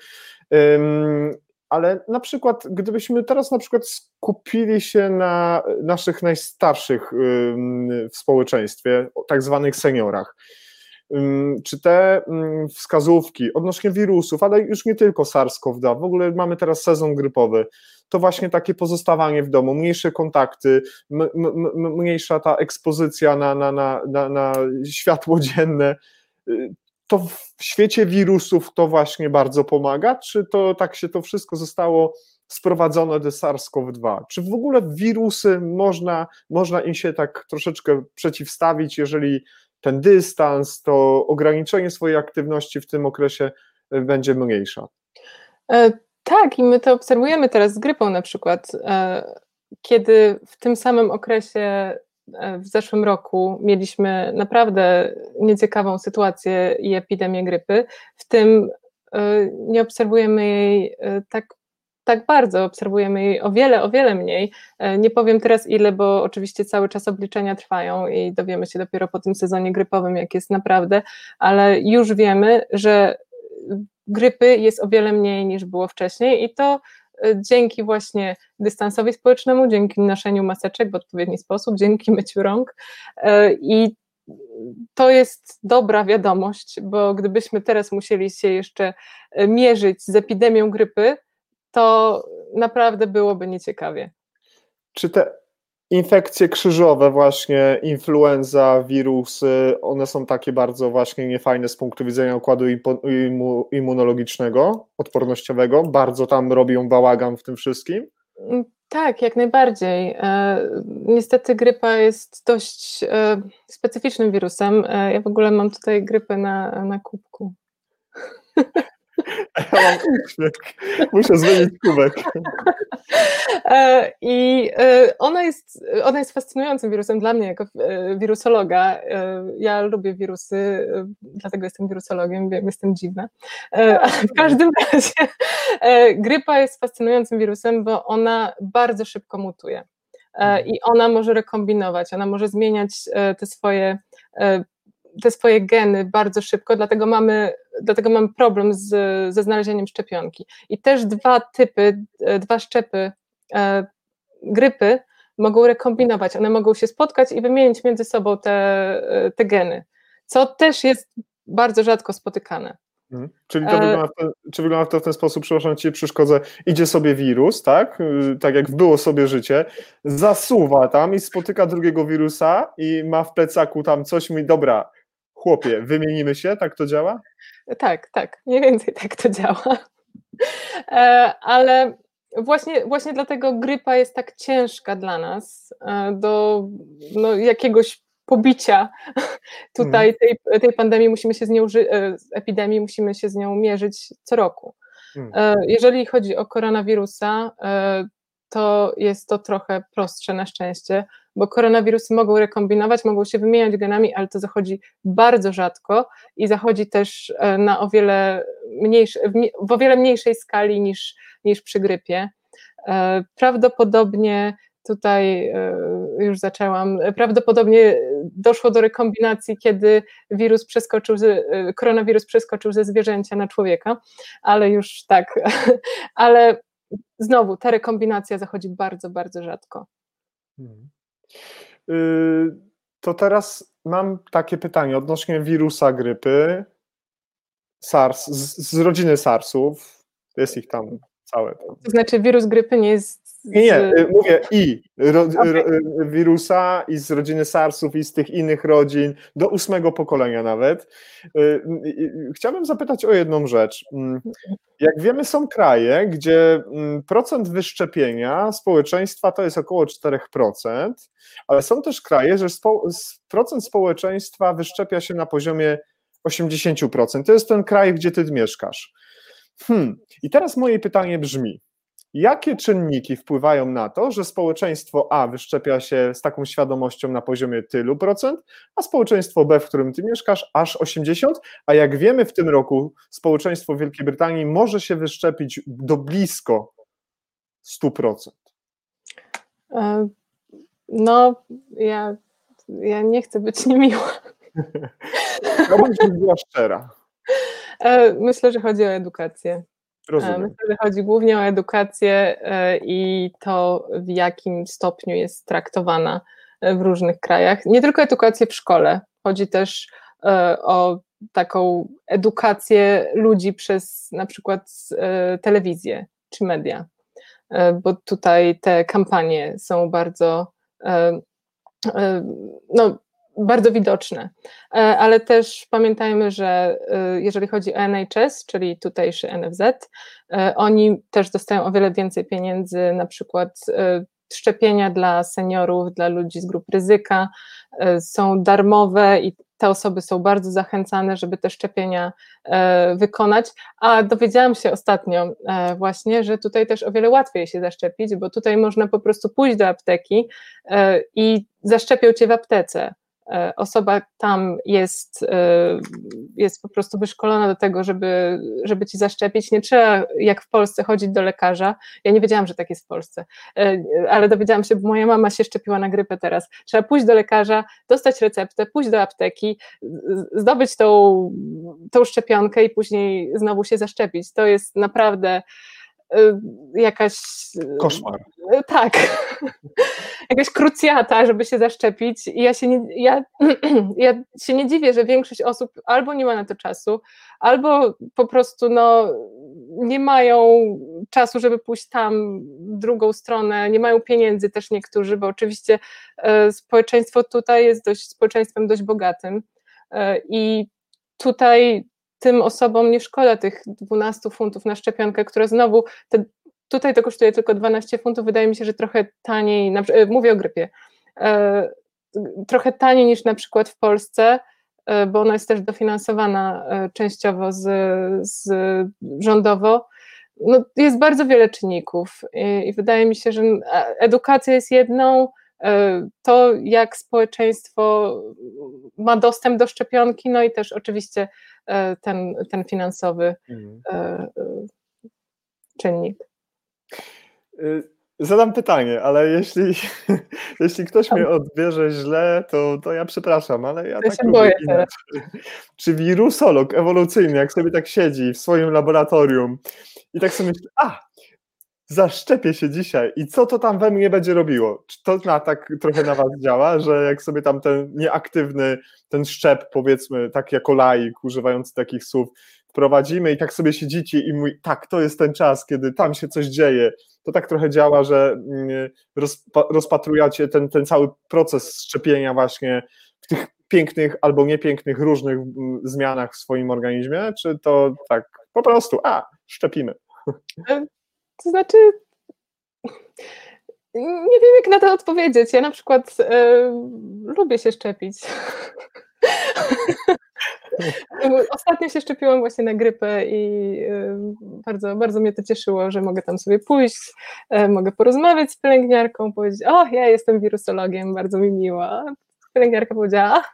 Speaker 1: Ale na przykład, gdybyśmy teraz na przykład skupili się na naszych najstarszych w społeczeństwie, tak zwanych seniorach, czy te wskazówki odnośnie wirusów, ale już nie tylko SARS-CoV-2, w ogóle mamy teraz sezon grypowy, to właśnie takie pozostawanie w domu, mniejsze kontakty, mniejsza ta ekspozycja na, na, na, na, na światło dzienne, y, to w świecie wirusów to właśnie bardzo pomaga, czy to tak się to wszystko zostało sprowadzone do SARS-CoV-2? Czy w ogóle wirusy można, można im się tak troszeczkę przeciwstawić, jeżeli ten dystans, to ograniczenie swojej aktywności w tym okresie e, będzie mniejsza.
Speaker 2: E, tak, i my to obserwujemy teraz z grypą na przykład. E, kiedy w tym samym okresie w zeszłym roku mieliśmy naprawdę nieciekawą sytuację i epidemię grypy, w tym nie obserwujemy jej tak tak bardzo, obserwujemy jej o wiele, o wiele mniej. E, nie powiem teraz ile, bo oczywiście cały czas obliczenia trwają i dowiemy się dopiero po tym sezonie grypowym, jak jest naprawdę, ale już wiemy, że grypy jest o wiele mniej niż było wcześniej i to e, dzięki właśnie dystansowi społecznemu, dzięki noszeniu maseczek w odpowiedni sposób, dzięki myciu rąk e, i to jest dobra wiadomość, bo gdybyśmy teraz musieli się jeszcze mierzyć z epidemią grypy, to naprawdę byłoby nieciekawie.
Speaker 1: Czy te infekcje krzyżowe, właśnie influenza, wirusy, one są takie bardzo właśnie niefajne z punktu widzenia układu immunologicznego, odpornościowego? Bardzo tam robią bałagan w tym wszystkim?
Speaker 2: Mm, tak, jak najbardziej. E, niestety grypa jest dość e, specyficznym wirusem. E, ja w ogóle mam tutaj grypę na, na kubku. [LAUGHS]
Speaker 1: Ja mam uśmiech. Muszę zmienić kubek.
Speaker 2: E, I e, ona jest, ona jest fascynującym wirusem dla mnie jako e, wirusologa. Ja lubię wirusy, dlatego jestem wirusologiem, wiem, jestem dziwna. Ale w każdym razie grypa jest fascynującym wirusem, bo ona bardzo szybko mutuje. I ona może rekombinować, ona może zmieniać te swoje te swoje geny bardzo szybko, dlatego mamy, dlatego mamy problem z, ze znalezieniem szczepionki. I też dwa typy, dwa szczepy e, grypy mogą rekombinować, one mogą się spotkać i wymienić między sobą te, e, te geny, co też jest bardzo rzadko spotykane.
Speaker 1: Mhm. Czyli to e... wygląda, ten, czy wygląda to w ten sposób, przepraszam Cię, przeszkodzę, idzie sobie wirus, tak, y, tak jak było sobie życie, zasuwa tam i spotyka drugiego wirusa i ma w plecaku tam coś, mi dobra, chłopie, wymienimy się, tak to działa?
Speaker 2: Tak, tak, mniej więcej tak to działa. E, ale właśnie, właśnie dlatego grypa jest tak ciężka dla nas e, do no, jakiegoś pobicia [LAUGHS] tutaj mhm. tej, tej pandemii musimy się z nią, e, epidemii musimy się z nią mierzyć co roku. Mhm. Jeżeli chodzi o koronawirusa, to jest to trochę prostsze na szczęście, bo koronawirusy mogą rekombinować, mogą się wymieniać genami, ale to zachodzi bardzo rzadko i zachodzi też e, na o wiele mniejsze, w o wiele mniejszej skali niż, niż przy grypie. E, prawdopodobnie tutaj e, już zaczęłam, prawdopodobnie doszło do rekombinacji, kiedy wirus przeskoczył, koronawirus przeskoczył ze zwierzęcia na człowieka, ale już tak, [LAUGHS] ale znowu ta rekombinacja zachodzi bardzo, bardzo rzadko. Hmm.
Speaker 1: Y, to teraz mam takie pytanie odnośnie wirusa grypy. SARS, z, z rodziny SARSów, jest ich tam całe.
Speaker 2: To znaczy wirus grypy nie jest
Speaker 1: nie, nie, y, mówię i ro, okay. ro, wirusa, i z rodziny SARSów, i z tych innych rodzin, do ósmego pokolenia nawet. Y, chciałbym zapytać o jedną rzecz. Mm, jak wiemy, są kraje, gdzie mm, procent wyszczepienia społeczeństwa to jest około 4%, ale są też kraje, że spo, procent społeczeństwa wyszczepia się na poziomie 80%. To jest ten kraj, gdzie ty mieszkasz. Hmm. I teraz moje pytanie brzmi: Jakie czynniki wpływają na to, że społeczeństwo A wyszczepia się z taką świadomością na poziomie tylu procent, a społeczeństwo B, w którym ty mieszkasz, aż 80, a jak wiemy w tym roku społeczeństwo Wielkiej Brytanii może się wyszczepić do blisko 100%?
Speaker 2: E, no, ja, ja nie chcę być niemiła.
Speaker 1: No, bądź była szczera.
Speaker 2: E, myślę, że chodzi o edukację.
Speaker 1: Rozumiem.
Speaker 2: Myślę, że chodzi głównie o edukację e, i to, w jakim stopniu jest traktowana e, w różnych krajach. Nie tylko edukację w szkole, chodzi też e, o taką edukację ludzi przez na przykład telewizję czy media, bo tutaj te kampanie są bardzo no, bardzo widoczne. E, ale też pamiętajmy, że e, jeżeli chodzi o NHS, czyli tutejszy NFZ, e, oni też dostają o wiele więcej pieniędzy, na przykład szczepienia dla seniorów, dla ludzi z grup ryzyka są darmowe i te osoby są bardzo zachęcane, żeby te szczepienia wykonać. A dowiedziałam się ostatnio właśnie, że tutaj też o wiele łatwiej się zaszczepić, bo tutaj można po prostu pójść do apteki i zaszczepią cię w aptece. E, osoba tam jest, e, jest po prostu wyszkolona do tego, żeby, żeby ci zaszczepić. Nie trzeba jak w Polsce chodzić do lekarza. Ja nie wiedziałam, że tak jest w Polsce, e, ale dowiedziałam się, bo moja mama się szczepiła na grypę teraz. Trzeba pójść do lekarza, dostać receptę, pójść do apteki, zdobyć tą, tą szczepionkę i później znowu się zaszczepić. To jest naprawdę jakaś.
Speaker 1: Y, Koszmar.
Speaker 2: Y, tak. [LAUGHS] jakaś krucjata, żeby się zaszczepić. I ja się, nie, ja, [CLEARS THROAT] ja się nie dziwię, że większość osób albo nie ma na to czasu, albo po prostu no, nie mają czasu, żeby pójść tam w drugą stronę, nie mają pieniędzy też niektórzy, bo oczywiście społeczeństwo tutaj jest dość społeczeństwem dość bogatym. I tutaj tym osobom nie szkoda tych 12 funtów na szczepionkę, która znowu, te, tutaj to kosztuje tylko 12 funtów, wydaje mi się, że trochę taniej, na, e, mówię o grypie, e, trochę taniej niż na przykład w Polsce, e, bo ona jest też dofinansowana e, częściowo z, z rządowo. No, jest bardzo wiele czynników i, i wydaje mi się, że edukacja jest jedną, E, to, jak społeczeństwo ma dostęp do szczepionki, no i też oczywiście e, ten, ten finansowy mhm. E, czynnik.
Speaker 1: Zadam pytanie, ale jeśli, [LAUGHS] jeśli ktoś mnie odbierze źle, to, to ja przepraszam, ale ja, ja tak
Speaker 2: się boję teraz. [LAUGHS]
Speaker 1: Czy wirusolog ewolucyjny, jak sobie tak siedzi w swoim laboratorium i tak sobie myśli, a, zaszczepię się dzisiaj i co to tam we mnie będzie robiło? Czy to na, tak trochę na was działa, że jak sobie tam ten nieaktywny, ten szczep powiedzmy, tak jako laik, używając takich słów, wprowadzimy i tak sobie siedzicie i mówi, tak, to jest ten czas, kiedy tam się coś dzieje, to tak trochę działa, że mm, rozpatrujecie ten, ten cały proces szczepienia właśnie w tych pięknych albo niepięknych, różnych mm, zmianach w swoim organizmie, czy to tak po prostu, a, szczepimy?
Speaker 2: To znaczy, nie wiem, jak na to odpowiedzieć. Ja na przykład e, lubię się szczepić. [LAUGHS] Ostatnio się szczepiłam właśnie na grypę i e, bardzo, bardzo mnie to cieszyło, że mogę tam sobie pójść, e, mogę porozmawiać z pielęgniarką, powiedzieć, o, ja jestem wirusologiem, bardzo mi miło. Pielęgniarka powiedziała,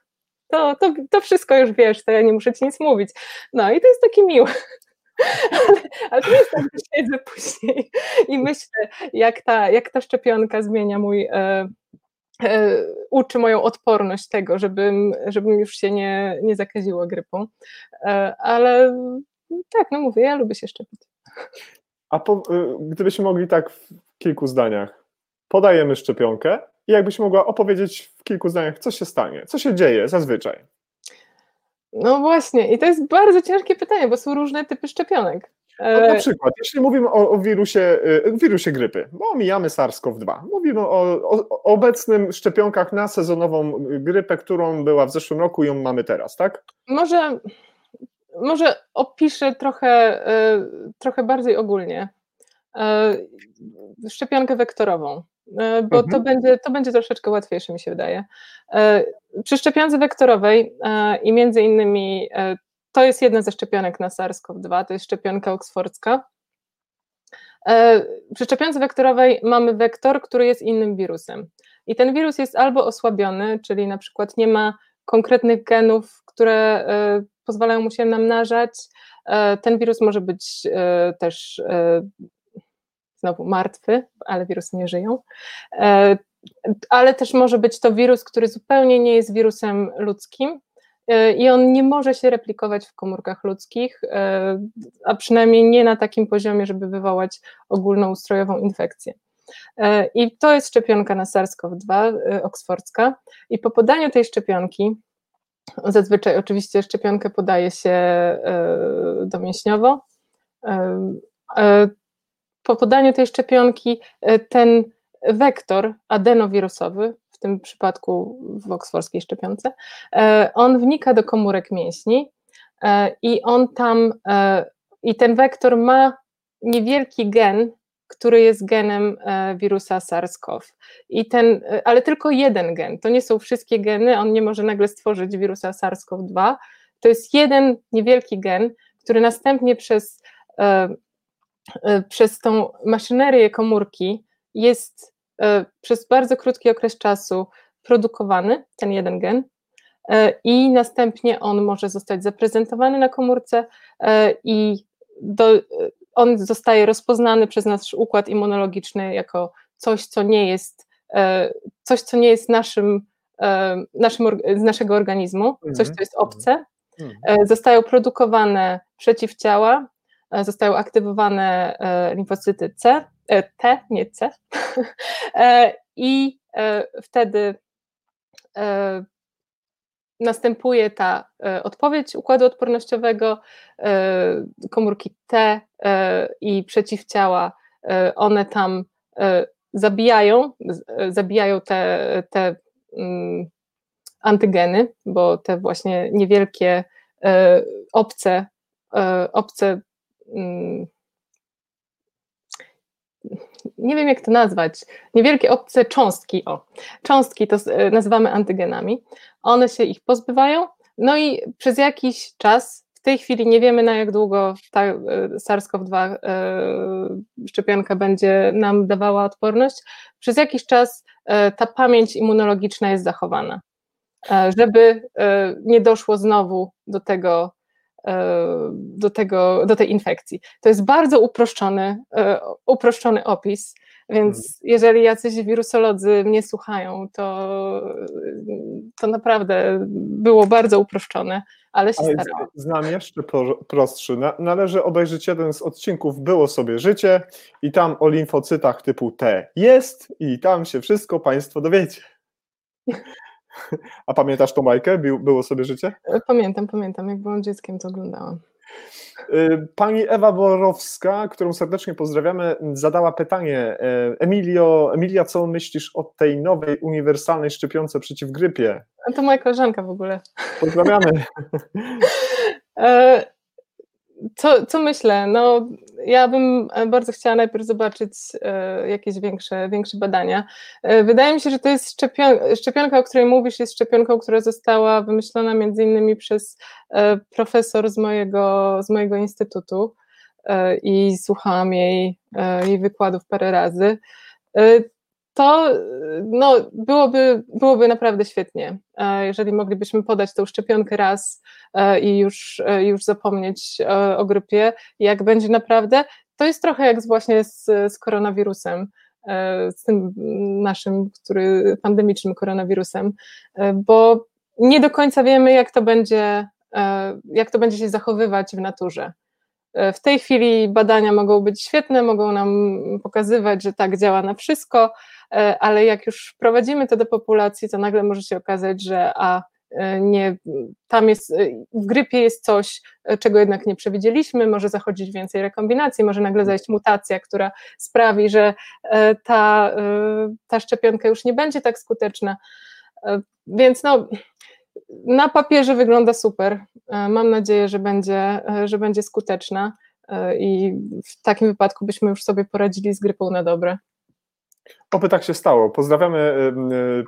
Speaker 2: to, to, to wszystko już wiesz, to ja nie muszę ci nic mówić. No i to jest takie miłe. Ale, to jest tak, że siedzę później i myślę, jak ta, jak ta szczepionka zmienia mój, e, e, uczy moją odporność tego, żebym, żebym już się nie, nie zakaziła grypą. E, ale tak, no mówię, ja lubię się szczepić.
Speaker 1: A po, e, gdybyśmy mogli tak w kilku zdaniach, podajemy szczepionkę i jakbyś mogła opowiedzieć w kilku zdaniach, co się stanie, co się dzieje zazwyczaj.
Speaker 2: No właśnie, i to jest bardzo ciężkie pytanie, bo są różne typy szczepionek.
Speaker 1: No, na przykład, jeśli mówimy o, o wirusie, wirusie grypy, bo omijamy SARS-CoV-2, mówimy o, o, obecnym szczepionkach na sezonową grypę, którą była w zeszłym roku i ją mamy teraz, tak?
Speaker 2: Może, może opiszę trochę, trochę bardziej ogólnie. Szczepionkę wektorową, bo mhm. to, będzie, to będzie troszeczkę łatwiejsze, mi się wydaje. Przy szczepionce wektorowej i między innymi to jest jedna ze szczepionek na SARS-CoV-2, to jest szczepionka oksfordzka. E, przy szczepionce wektorowej mamy wektor, który jest innym wirusem. I ten wirus jest albo osłabiony, czyli na przykład nie ma konkretnych genów, które e, pozwalają mu się namnażać. E, ten wirus może być też znowu martwy, ale wirusy nie żyją. Ale też może być to wirus, który zupełnie nie jest wirusem ludzkim, E, i on nie może się replikować w komórkach ludzkich, e, a przynajmniej nie na takim poziomie, żeby wywołać ogólnoustrojową infekcję. E, I to jest szczepionka na SARS-CoV-2 oksfordzka. I po podaniu tej szczepionki, zazwyczaj oczywiście szczepionkę podaje się domięśniowo, po podaniu tej szczepionki ten wektor adenowirusowy, tym przypadku w oksfordzkiej szczepionce, e, on wnika do komórek mięśni e, i on tam, e, i ten wektor ma niewielki gen, który jest genem wirusa SARS-CoV. I ten, ale tylko jeden gen, to nie są wszystkie geny, on nie może nagle stworzyć wirusa SARS-CoV-2. To jest jeden niewielki gen, który następnie przez, przez tą maszynerię komórki jest E, przez bardzo krótki okres czasu produkowany, ten jeden gen, e, i następnie on może zostać zaprezentowany na komórce e, i do, on zostaje rozpoznany przez nasz układ immunologiczny jako coś, co nie jest, coś, co nie jest naszym, naszym z naszego organizmu, coś, co jest obce. Mhm. Zostają produkowane przeciwciała, zostają aktywowane limfocyty C, T, nie C, [LAUGHS] E, I e, wtedy e, następuje ta odpowiedź układu odpornościowego, komórki T i przeciwciała, one tam zabijają, zabijają te, te mm, antygeny, bo te właśnie niewielkie obce, obce nie wiem jak to nazwać, niewielkie obce cząstki, o, cząstki to e, nazywamy antygenami, one się ich pozbywają, no i przez jakiś czas, w tej chwili nie wiemy na jak długo ta e, SARS-CoV-2 e, szczepionka będzie nam dawała odporność, przez jakiś czas ta pamięć immunologiczna jest zachowana, żeby nie doszło znowu do tego do, tego, do tej infekcji. To jest bardzo uproszczony, e, uproszczony opis, więc mhm. jeżeli jacyś wirusolodzy mnie słuchają, to, to naprawdę było bardzo uproszczone, ale się ale starałam.
Speaker 1: Znam jeszcze prostszy. Należy obejrzeć jeden z odcinków Było sobie życie i tam o limfocytach typu T jest i tam się wszystko Państwo dowiecie. [LAUGHS] A pamiętasz tą bajkę? Było sobie życie?
Speaker 2: E, pamiętam, pamiętam. Jak byłam dzieckiem, to oglądałam.
Speaker 1: Y, pani Ewa Borowska, którą serdecznie pozdrawiamy, zadała pytanie. E, Emilio, Emilia, co myślisz o tej nowej uniwersalnej szczepionce przeciw grypie?
Speaker 2: To moja koleżanka w ogóle.
Speaker 1: Pozdrawiamy. [LAUGHS]
Speaker 2: Co, co myślę? No, ja bym e, bardzo chciała najpierw zobaczyć e, jakieś większe, większe badania. E, wydaje mi się, że to jest szczepion szczepionka, o której mówisz, jest szczepionką, która została wymyślona między innymi przez profesor z mojego, z mojego instytutu i słuchałam jej, jej wykładów parę razy to no, byłoby, byłoby naprawdę świetnie, e, jeżeli moglibyśmy podać tą szczepionkę raz e, i już, e, już zapomnieć o grypie. Jak będzie naprawdę, to jest trochę jak właśnie z, z koronawirusem, z tym naszym, który pandemicznym koronawirusem, bo nie do końca wiemy, jak to będzie, jak to będzie się zachowywać w naturze. W tej chwili badania mogą być świetne, mogą nam pokazywać, że tak działa na wszystko, E, ale jak już wprowadzimy to do populacji, to nagle może się okazać, że a nie, tam jest, w grypie jest coś, czego jednak nie przewidzieliśmy, może zachodzić więcej rekombinacji, może nagle zajść mutacja, która sprawi, że ta, ta szczepionka już nie będzie tak skuteczna. Więc no, na papierze wygląda super. Mam nadzieję, że będzie, że będzie skuteczna i w takim wypadku byśmy już sobie poradzili z grypą na dobre.
Speaker 1: Oby tak się stało. Pozdrawiamy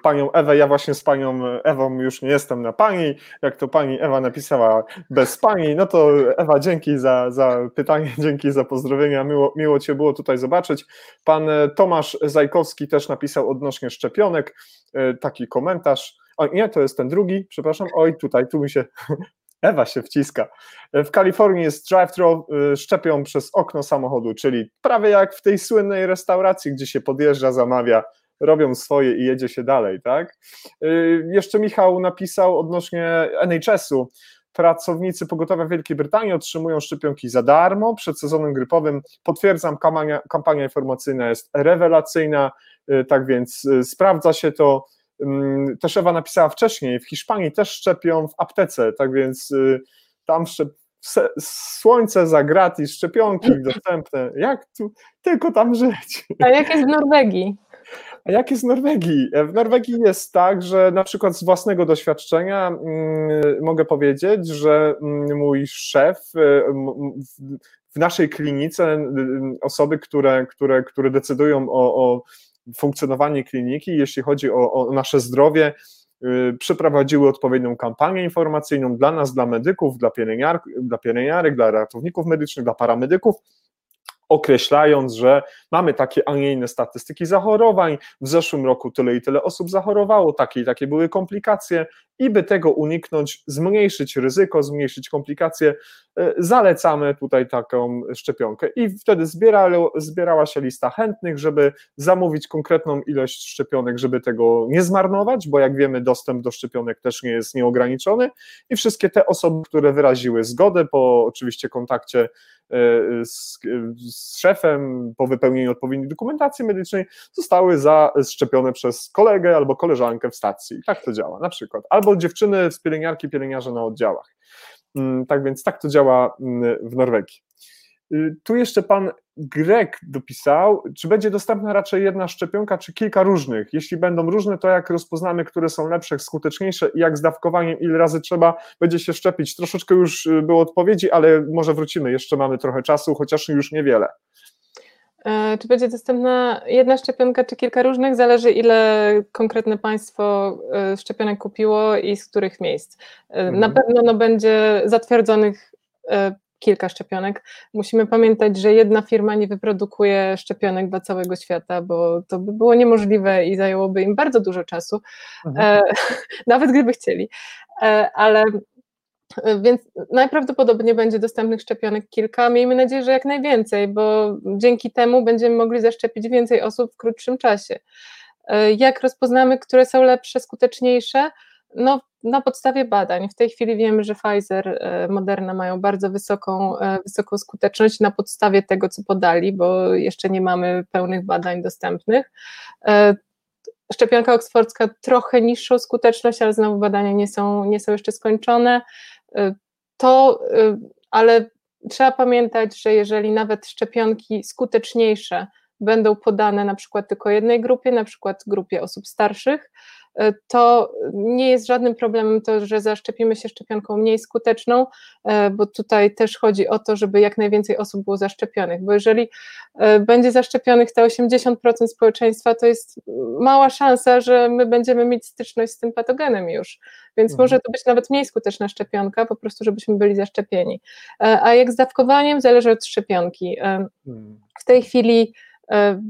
Speaker 1: panią Ewę. Ja właśnie z panią Ewą już nie jestem na pani. Jak to pani Ewa napisała bez pani, no to Ewa, dzięki za, za pytanie, [LAUGHS] dzięki za pozdrowienia. Miło, miło Cię było tutaj zobaczyć. Pan e, Tomasz Zajkowski też napisał odnośnie szczepionek e, taki komentarz. O nie, to jest ten drugi, przepraszam. Oj, tutaj, tu mi się [LAUGHS] Ewa się wciska. W Kalifornii jest drive-thru, y, szczepią przez okno samochodu, czyli prawie jak w tej słynnej restauracji, gdzie się podjeżdża, zamawia, robią swoje i jedzie się dalej, tak? Y, jeszcze Michał napisał odnośnie NHS-u. Pracownicy pogotowia Wielkiej Brytanii otrzymują szczepionki za darmo przed sezonem grypowym. Potwierdzam, kampania, kampania informacyjna jest rewelacyjna, y, tak więc sprawdza się to też Ewa napisała wcześniej, w Hiszpanii też szczepią w aptece, tak więc y, tam szczep... słońce za gratis, szczepionki [LAUGHS] dostępne. Jak tu tylko tam żyć?
Speaker 2: A jak jest w Norwegii?
Speaker 1: A jak jest w Norwegii? W Norwegii jest tak, że na przykład z własnego doświadczenia mm, mogę powiedzieć, że mm, mój szef y, w naszej klinice, y, osoby, które, które, które decydują o, o funkcjonowanie kliniki, jeśli chodzi o, o nasze zdrowie, yy, przeprowadziły odpowiednią kampanię informacyjną dla nas, dla medyków, dla, pielęgniar, dla pielęgniarek, dla ratowników medycznych, dla paramedyków, określając, że mamy takie, a nie inne statystyki zachorowań, w zeszłym roku tyle i tyle osób zachorowało, takie i takie były komplikacje i by tego uniknąć, zmniejszyć ryzyko, zmniejszyć komplikacje, e, zalecamy tutaj taką szczepionkę i wtedy zbierała, się lista chętnych, żeby zamówić konkretną ilość szczepionek, żeby tego nie zmarnować, bo jak wiemy dostęp do szczepionek też nie jest nieograniczony i wszystkie te osoby, które wyraziły zgodę po oczywiście kontakcie e, z, z szefem, po wypełnieniu odpowiedniej dokumentacji medycznej, zostały zaszczepione przez kolegę albo koleżankę w stacji. Tak to działa na przykład. Albo albo dziewczyny z pielęgniarki, pielęgniarze na oddziałach. Mm, tak więc tak to działa mm, w Norwegii. Y, tu jeszcze pan Grek dopisał, czy będzie dostępna raczej jedna szczepionka, czy kilka różnych? Jeśli będą różne, to jak rozpoznamy, które są lepsze, skuteczniejsze i jak z dawkowaniem, ile razy trzeba będzie się szczepić? Troszeczkę już y, było odpowiedzi, ale może wrócimy, jeszcze mamy trochę czasu, chociaż już niewiele.
Speaker 2: E, czy będzie dostępna jedna szczepionka, czy kilka różnych? Zależy, ile konkretne państwo e, szczepionek kupiło i z których miejsc. E, mhm. Na pewno no, będzie zatwierdzonych kilka szczepionek. Musimy pamiętać, że jedna firma nie wyprodukuje szczepionek dla całego świata, bo to by było niemożliwe i zajęłoby im bardzo dużo czasu, mhm. [LAUGHS] nawet gdyby chcieli. Ale więc najprawdopodobniej będzie dostępnych szczepionek kilka. Miejmy nadzieję, że jak najwięcej, bo dzięki temu będziemy mogli zaszczepić więcej osób w krótszym czasie. E, jak rozpoznamy, które są lepsze, skuteczniejsze? No, na podstawie badań. W tej chwili wiemy, że Pfizer, e, Moderna mają bardzo wysoką, e, wysoką skuteczność na podstawie tego, co podali, bo jeszcze nie mamy pełnych badań dostępnych. Szczepionka oksfordzka trochę niższą skuteczność, ale znowu badania nie są, nie są jeszcze skończone. Y, to, y, ale trzeba pamiętać, że jeżeli nawet szczepionki skuteczniejsze będą podane na przykład tylko jednej grupie, na przykład grupie osób starszych, to nie jest żadnym problemem to, że zaszczepimy się szczepionką mniej skuteczną, e, bo tutaj też chodzi o to, żeby jak najwięcej osób było zaszczepionych, bo jeżeli e, będzie zaszczepionych te 80% społeczeństwa, to jest mała szansa, że my będziemy mieć styczność z tym patogenem już, więc mhm. może to być nawet mniej skuteczna szczepionka, po prostu żebyśmy byli zaszczepieni. A jak z dawkowaniem, zależy od szczepionki. Hmm. W tej chwili E,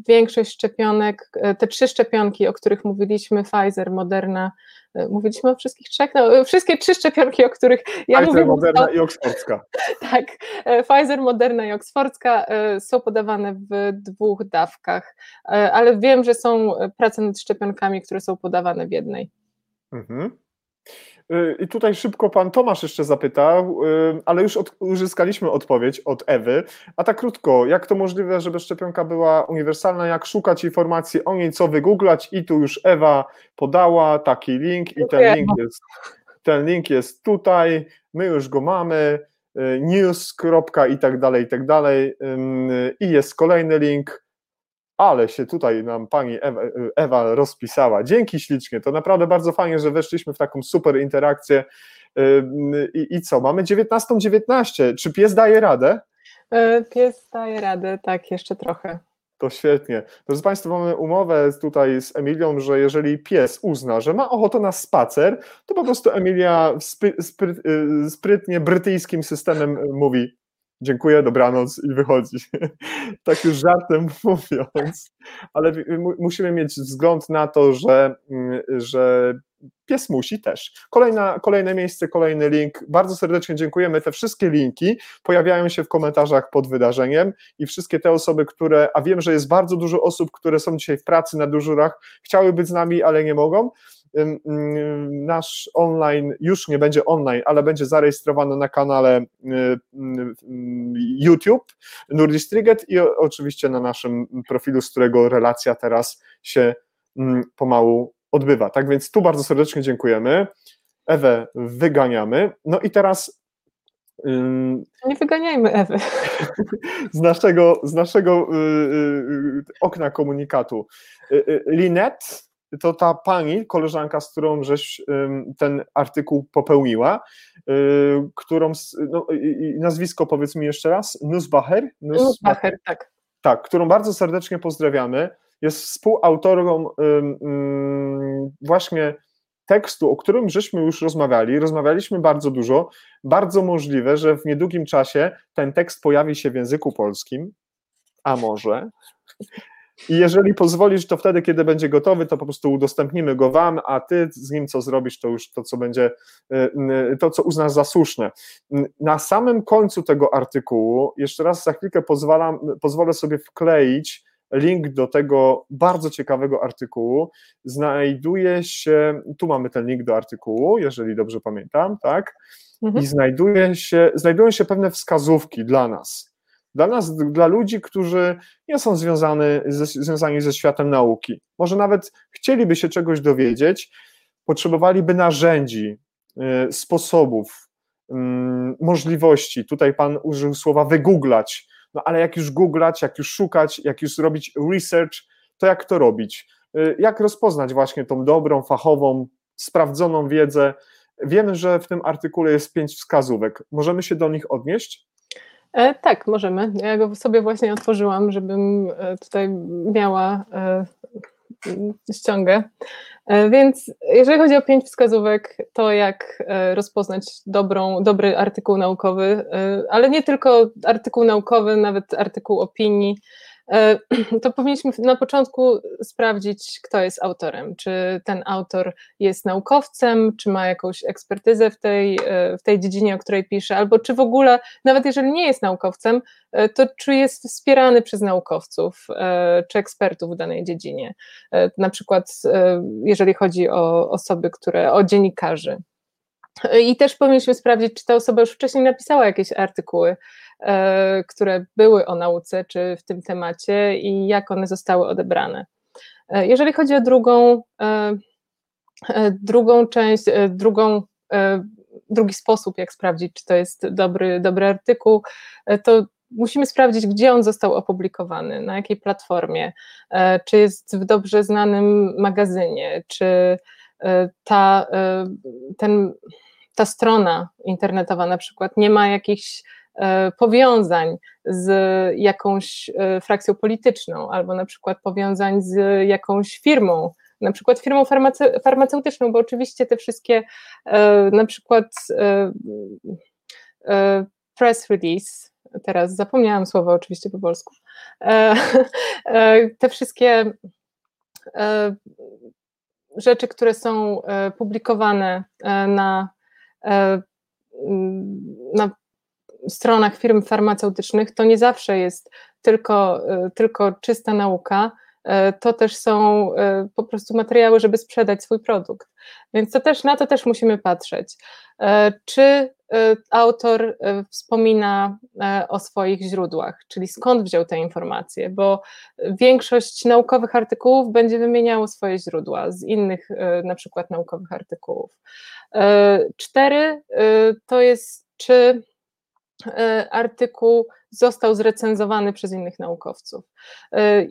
Speaker 2: większość szczepionek, e, te trzy szczepionki, o których mówiliśmy, Pfizer, Moderna, e, mówiliśmy o wszystkich trzech, no, wszystkie trzy szczepionki, o których
Speaker 1: ja Pfizer, mówię. Moderna i Oksfordzka. [LAUGHS]
Speaker 2: Tak, Pfizer, Moderna i Oksfordzka są podawane w dwóch dawkach, ale wiem, że są prace nad szczepionkami, które są podawane w jednej. Mhm.
Speaker 1: Y, I tutaj szybko pan Tomasz jeszcze zapytał, y, ale już od, uzyskaliśmy odpowiedź od Ewy. A tak krótko, jak to możliwe, żeby szczepionka była uniwersalna? Jak szukać informacji o niej, co wygooglać? I tu już Ewa podała taki link i ten link jest ten link jest tutaj, my już go mamy, news. i tak dalej, i tak dalej. I jest kolejny link, ale się tutaj nam pani Ewa, Ewa, rozpisała. Dzięki ślicznie, to naprawdę bardzo fajnie, że weszliśmy w taką super interakcję. I, i co, mamy 19.19. .19. Czy pies daje radę?
Speaker 2: E, pies daje radę, tak, jeszcze trochę.
Speaker 1: To świetnie. Proszę Państwa, mamy umowę tutaj z Emilią, że jeżeli pies uzna, że ma ochotę na spacer, to po prostu Emilia y, sprytnie brytyjskim systemem mówi dziękuję, dobranoc i wychodzi. [LAUGHS] tak już żartem mówiąc, ale musimy mieć wzgląd na to, że, mm, że pies musi też. Kolejna, kolejne miejsce, kolejny link. Bardzo serdecznie dziękujemy. Te wszystkie linki pojawiają się w komentarzach pod wydarzeniem i wszystkie te osoby, które, a wiem, że jest bardzo dużo osób, które są dzisiaj w pracy na dyżurach, chciały być z nami, ale nie mogą. Nasz online już nie będzie online, ale będzie zarejestrowany na kanale YouTube Nordistriget i oczywiście na naszym profilu, z którego relacja teraz się pomału odbywa. Tak więc tu bardzo serdecznie dziękujemy. Ewę wyganiamy. No i teraz.
Speaker 2: Nie wyganiajmy Ewy. [LAUGHS]
Speaker 1: Z naszego, z naszego yy, okna komunikatu. Linet to ta pani, koleżanka, z którą żeś ten artykuł popełniła, y, którą, no, nazwisko powiedz mi jeszcze raz, Nusbacher?
Speaker 2: Nusbacher, tak.
Speaker 1: Tak, którą bardzo serdecznie pozdrawiamy jest współautorą właśnie tekstu, o którym żeśmy już rozmawiali, rozmawialiśmy bardzo dużo, bardzo możliwe, że w niedługim czasie ten tekst pojawi się w języku polskim, a może. I jeżeli pozwolisz, to wtedy, kiedy będzie gotowy, to po prostu udostępnimy go Wam, a Ty z nim co zrobisz, to już to, co będzie, y, y, to, co uznasz za słuszne. Na samym końcu tego artykułu, jeszcze raz za chwilkę pozwalam, pozwolę sobie wkleić link do tego bardzo ciekawego artykułu znajduje się, tu mamy ten link do artykułu, jeżeli dobrze pamiętam, tak? Mhm. I znajduje się, znajdują się pewne wskazówki dla nas. Dla nas, dla ludzi, którzy nie są związani ze, związani ze światem nauki. Może nawet chcieliby się czegoś dowiedzieć, potrzebowaliby narzędzi, y, sposobów, mm, możliwości. Tutaj Pan użył słowa wygooglać, no ale jak już googlać, jak już szukać, jak już zrobić research, to jak to robić? Y, jak rozpoznać właśnie tą dobrą, fachową, sprawdzoną wiedzę? Wiemy, że w tym artykule jest pięć wskazówek. Możemy się do nich odnieść?
Speaker 2: E, tak, możemy. Ja go sobie właśnie otworzyłam, żebym e, tutaj miała e, ściągę. Więc jeżeli chodzi o pięć wskazówek, to jak rozpoznać dobrą, dobry artykuł naukowy, ale nie tylko artykuł naukowy, nawet artykuł opinii, [CLEARS THROAT] to powinniśmy na początku sprawdzić, kto jest autorem. Czy ten autor jest naukowcem, czy ma jakąś ekspertyzę w tej, e, w tej dziedzinie, o której pisze, albo czy w ogóle, nawet jeżeli nie jest naukowcem, e, to czy jest wspierany przez naukowców czy ekspertów w danej dziedzinie. Na przykład, jeżeli chodzi o osoby, które, o dziennikarzy. I też powinniśmy sprawdzić, czy ta osoba już wcześniej napisała jakieś artykuły E, które były o nauce czy w tym temacie i jak one zostały odebrane. E, jeżeli chodzi o drugą, e, drugą część, drugą, drugi sposób, jak sprawdzić, czy to jest dobry, dobry artykuł, to musimy sprawdzić, gdzie on został opublikowany, na jakiej platformie, czy jest w dobrze znanym magazynie, czy ta, ten, ta strona internetowa na przykład nie ma jakichś E, powiązań z jakąś e, frakcją polityczną, albo na przykład powiązań z jakąś firmą, na przykład firmą farmace farmaceutyczną, bo oczywiście te wszystkie e, na przykład press release, teraz zapomniałam słowa oczywiście po polsku, [LAUGHS] te wszystkie rzeczy, które są publikowane na, na stronach firm farmaceutycznych to nie zawsze jest tylko, y, tylko czysta nauka, to też są po prostu materiały, żeby sprzedać swój produkt. Więc to też, na to też musimy patrzeć. Czy autor wspomina o swoich źródłach, czyli skąd wziął te informacje, bo większość naukowych artykułów będzie wymieniało swoje źródła z innych na przykład naukowych artykułów. Cztery to jest, czy E, artykuł został zrecenzowany przez innych naukowców. E,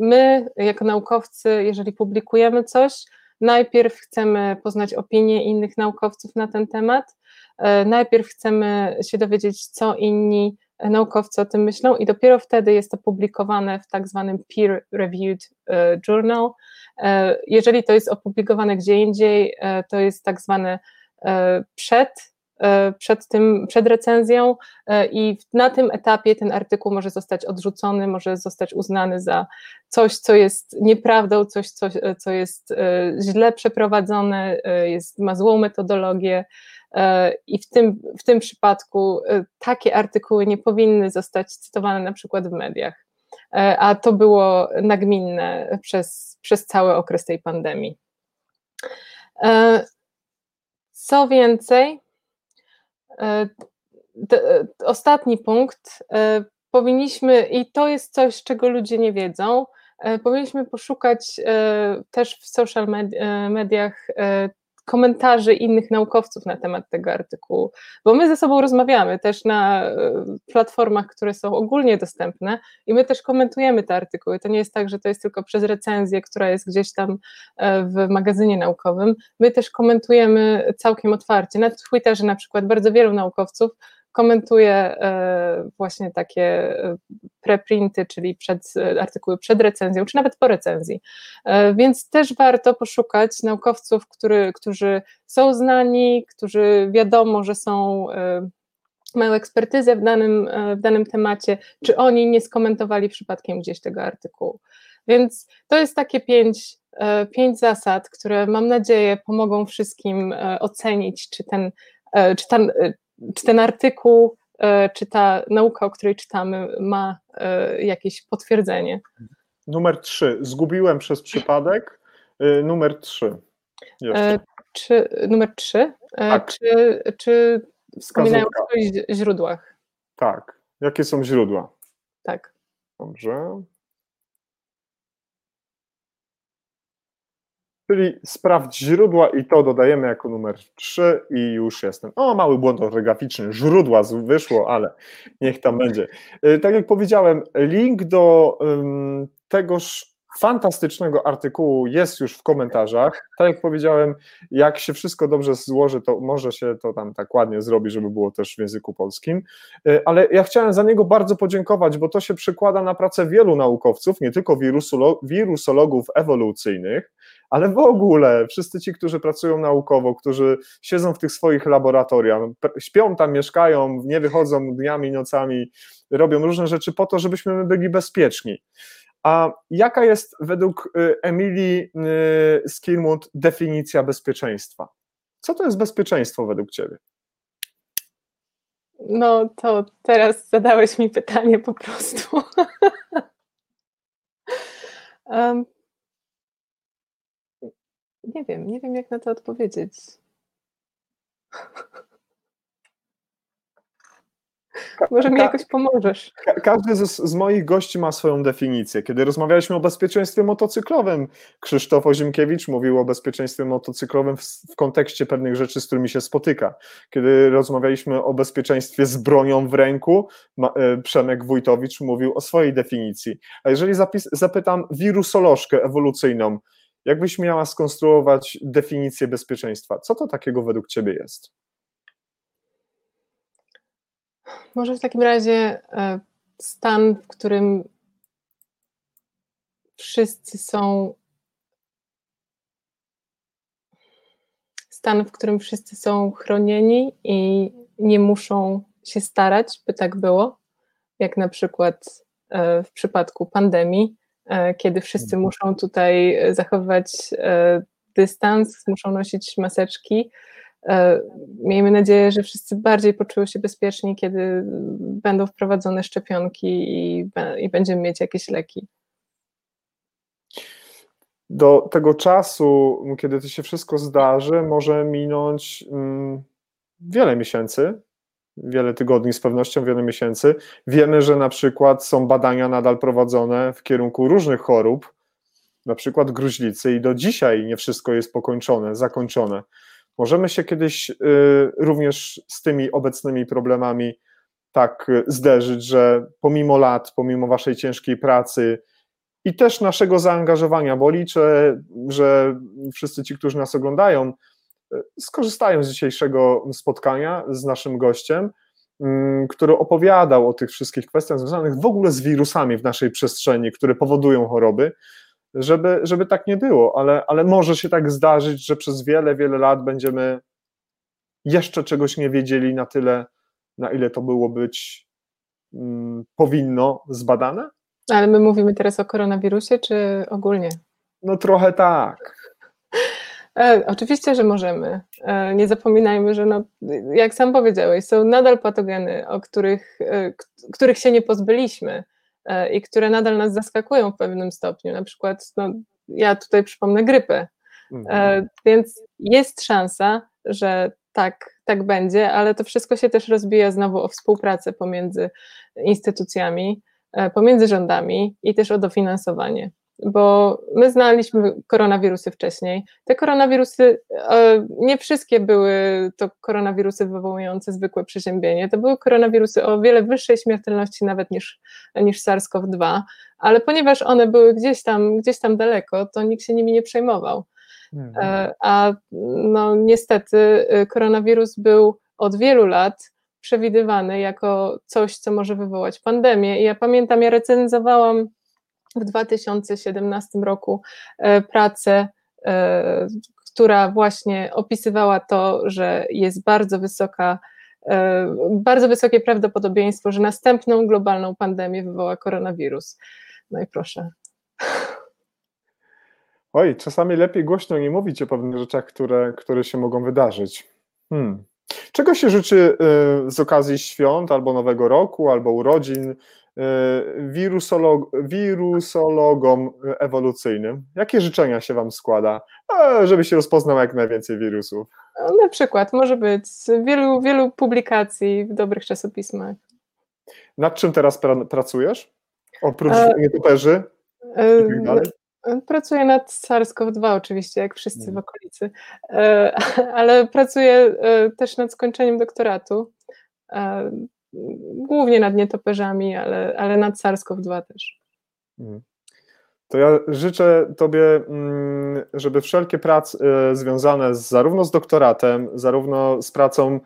Speaker 2: my, jako naukowcy, jeżeli publikujemy coś, najpierw chcemy poznać opinie innych naukowców na ten temat, e, najpierw chcemy się dowiedzieć, co inni naukowcy o tym myślą, i dopiero wtedy jest to publikowane w tak zwanym peer-reviewed journal. Jeżeli to jest opublikowane gdzie indziej, to jest tak zwane przed E, przed, tym, przed recenzją e, i na tym etapie ten artykuł może zostać odrzucony, może zostać uznany za coś, co jest nieprawdą, coś, co, co jest e, źle przeprowadzone, jest, ma złą metodologię i w tym, w tym przypadku takie artykuły nie powinny zostać cytowane na przykład w mediach, a to było nagminne przez, przez cały okres tej pandemii. Co więcej, E, e, ostatni punkt. E, powinniśmy, i to jest coś, czego ludzie nie wiedzą, powinniśmy poszukać też w social mediach komentarzy innych naukowców na temat tego artykułu, bo my ze sobą rozmawiamy też na platformach, które są ogólnie dostępne i my też komentujemy te artykuły. To nie jest tak, że to jest tylko przez recenzję, która jest gdzieś tam w magazynie naukowym. My też komentujemy całkiem otwarcie. Na Twitterze na przykład bardzo wielu naukowców komentuje e, właśnie takie e, preprinty, czyli przed, e, artykuły przed recenzją, czy nawet po recenzji. Więc też warto poszukać naukowców, który, którzy są znani, którzy wiadomo, że są mają ekspertyzę w danym, w danym temacie, czy oni nie skomentowali przypadkiem gdzieś tego artykułu. Więc to jest takie pięć, pięć zasad, które mam nadzieję pomogą wszystkim ocenić, czy ten, czy ten, czy ten artykuł, e, czy ta nauka, o której czytamy, ma e, jakieś potwierdzenie.
Speaker 1: Numer trzy. Zgubiłem przez przypadek. E, numer trzy.
Speaker 2: Czy, numer trzy. Tak. Czy, czy wspominają o swoich źródłach?
Speaker 1: Tak. Jakie są źródła?
Speaker 2: Tak.
Speaker 1: Dobrze. Czyli sprawdź źródła i to dodajemy jako numer 3 i już jestem. O, mały błąd ortograficzny, źródła wyszło, ale niech tam będzie. Y, tak jak powiedziałem, link do um, tegoż fantastycznego artykułu jest już w komentarzach. Tak jak powiedziałem, jak się wszystko dobrze złoży, to może się to tam tak ładnie zrobi, żeby było też w języku polskim. Y, ale ja chciałem za niego bardzo podziękować, bo to się przekłada na pracę wielu naukowców, nie tylko wirusologów ewolucyjnych, ale w ogóle wszyscy ci, którzy pracują naukowo, którzy siedzą w tych swoich laboratoriach, śpią tam, mieszkają, nie wychodzą dniami, nocami, robią różne rzeczy po to, żebyśmy byli bezpieczni. A jaka jest według y, Emilii y, Skirmut definicja bezpieczeństwa? Co to jest bezpieczeństwo według Ciebie?
Speaker 2: No to teraz zadałeś mi pytanie po prostu. [LAUGHS] nie wiem, nie wiem jak na to odpowiedzieć. Może mi jakoś pomożesz.
Speaker 1: Każdy z, z, moich gości ma swoją definicję. Kiedy rozmawialiśmy o bezpieczeństwie motocyklowym, Krzysztof Ozimkiewicz mówił o bezpieczeństwie motocyklowym w, w, kontekście pewnych rzeczy, z którymi się spotyka. Kiedy rozmawialiśmy o bezpieczeństwie z bronią w ręku, ma, e, Przemek Wójtowicz mówił o swojej definicji. A jeżeli zapytam wirusolożkę ewolucyjną, jakbyś miała skonstruować definicję bezpieczeństwa? Co to takiego według Ciebie jest?
Speaker 2: Może w takim razie e, stan, w którym wszyscy są. Stan, w którym wszyscy są chronieni i nie muszą się starać, by tak było, jak na przykład e, w przypadku pandemii, kiedy wszyscy mhm. muszą tutaj zachowywać dystans, muszą nosić maseczki, E, miejmy nadzieję, że wszyscy bardziej poczują się bezpieczni, kiedy będą wprowadzone szczepionki i, i będziemy mieć jakieś leki.
Speaker 1: do tego czasu, kiedy to się wszystko zdarzy, może minąć mm, wiele miesięcy, wiele tygodni z pewnością, wiele miesięcy. Wiemy, że na przykład są badania nadal prowadzone w kierunku różnych chorób, na przykład gruźlicy, i do dzisiaj nie wszystko jest pokończone, zakończone. Możemy się kiedyś y, również z tymi obecnymi problemami tak zderzyć, że pomimo lat, pomimo Waszej ciężkiej pracy i też naszego zaangażowania, bo liczę, że wszyscy ci, którzy nas oglądają, y, skorzystają z dzisiejszego spotkania z naszym gościem, mm, który opowiadał o tych wszystkich kwestiach związanych w ogóle z wirusami w naszej przestrzeni, które powodują choroby, żeby, żeby tak nie było, ale, ale może się tak zdarzyć, że przez wiele, wiele lat będziemy jeszcze czegoś nie wiedzieli na tyle, na ile to było być mm, powinno zbadane?
Speaker 2: Ale my mówimy teraz o koronawirusie, czy ogólnie?
Speaker 1: No trochę tak.
Speaker 2: E, oczywiście, że możemy. E, nie zapominajmy, że no, jak sam powiedziałeś, są nadal patogeny, o których, e, których się nie pozbyliśmy i które nadal nas zaskakują w pewnym stopniu. Na przykład, no, ja tutaj przypomnę grypę. Mhm. Więc jest szansa, że tak, tak będzie, ale to wszystko się też rozbija znowu o współpracę pomiędzy instytucjami, pomiędzy rządami i też o dofinansowanie. Bo my znaliśmy koronawirusy wcześniej. Te koronawirusy, e, nie wszystkie były to koronawirusy wywołujące zwykłe przeziębienie. To były koronawirusy o wiele wyższej śmiertelności nawet niż, niż SARS-CoV-2, ale ponieważ one były gdzieś tam, gdzieś tam daleko, to nikt się nimi nie przejmował. Mhm. E, a no, niestety y, koronawirus był od wielu lat przewidywany jako coś, co może wywołać pandemię. I ja pamiętam, ja recenzowałam w 2017 roku e, pracę, e, która właśnie opisywała to, że jest bardzo wysoka bardzo wysokie prawdopodobieństwo, że następną globalną pandemię wywoła koronawirus. No i proszę.
Speaker 1: Oj, czasami lepiej głośno nie mówić o pewnych rzeczach, które, które się mogą wydarzyć. Hmm. Czego się życzy y, z okazji świąt, albo Nowego Roku, albo urodzin wirusolog, wirusologom ewolucyjnym? Jakie życzenia się Wam składa, żeby się rozpoznał jak najwięcej wirusów?
Speaker 2: Na przykład, może być wielu, wielu publikacji w dobrych czasopismach.
Speaker 1: Nad czym teraz pra pracujesz? Oprócz e, nietoperzy? E,
Speaker 2: tak Pracuję nad SARS-CoV-2 oczywiście, jak wszyscy w mhm. okolicy, e, [LAUGHS] ale pracuję e, też nad skończeniem doktoratu, e, głównie nad nietoperzami, ale, ale nad SARS-CoV-2 też. Mhm.
Speaker 1: To ja życzę Tobie, mm, żeby wszelkie prace związane z, zarówno z doktoratem, zarówno z pracą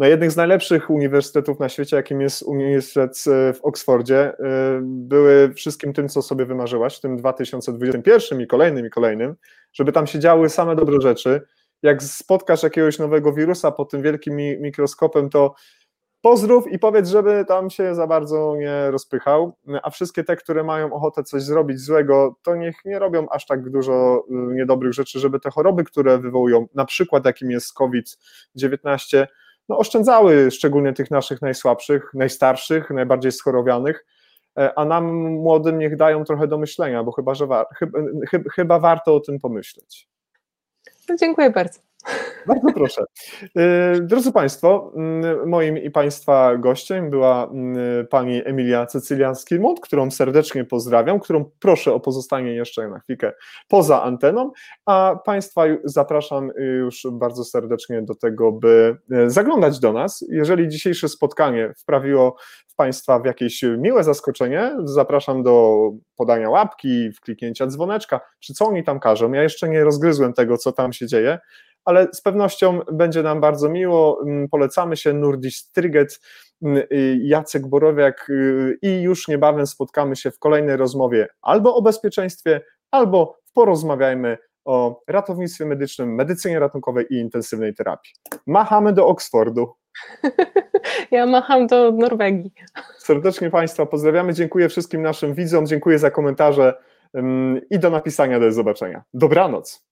Speaker 1: na jednych z najlepszych uniwersytetów na świecie, jakim jest Uniwersytet w Oksfordzie, y, były wszystkim tym, co sobie wymarzyłaś w tym 2021 i kolejnym i kolejnym, żeby tam się działy same dobre rzeczy. Jak spotkasz jakiegoś nowego wirusa pod tym wielkim mikroskopem, to pozdrów i powiedz, żeby tam się za bardzo nie rozpychał, a wszystkie te, które mają ochotę coś zrobić złego, to niech nie robią aż tak dużo y, niedobrych rzeczy, żeby te choroby, które wywołują, na przykład jakim jest COVID-19, no, oszczędzały szczególnie tych naszych najsłabszych, najstarszych, najbardziej schorowanych, e, a nam młodym niech dają trochę do myślenia, bo chyba, że war, chyba, chyba warto o tym pomyśleć.
Speaker 2: No, dziękuję bardzo.
Speaker 1: Bardzo proszę. Y, drodzy Państwo, moim i Państwa gościem była pani Emilia Cecylia Skirmont, którą serdecznie pozdrawiam, którą proszę o pozostanie jeszcze na chwilkę poza anteną, a Państwa zapraszam już bardzo serdecznie do tego, by y, zaglądać do nas. Jeżeli dzisiejsze spotkanie wprawiło w Państwa w jakieś miłe zaskoczenie, zapraszam do podania łapki, wkliknięcia dzwoneczka, czy co oni tam każą. Ja jeszcze nie rozgryzłem tego, co tam się dzieje, ale z pewnością będzie nam bardzo miło. Mm, polecamy się Nurdiś Stryget, mm, Jacek Borowiak y, i już niebawem spotkamy się w kolejnej rozmowie albo o bezpieczeństwie, albo porozmawiajmy o ratownictwie medycznym, medycynie ratunkowej i intensywnej terapii. Machamy do Oksfordu. [LAUGHS]
Speaker 2: Ja macham do Norwegii.
Speaker 1: Serdecznie Państwa pozdrawiamy, dziękuję wszystkim naszym widzom, dziękuję za komentarze mm, i do napisania, do zobaczenia. Dobranoc.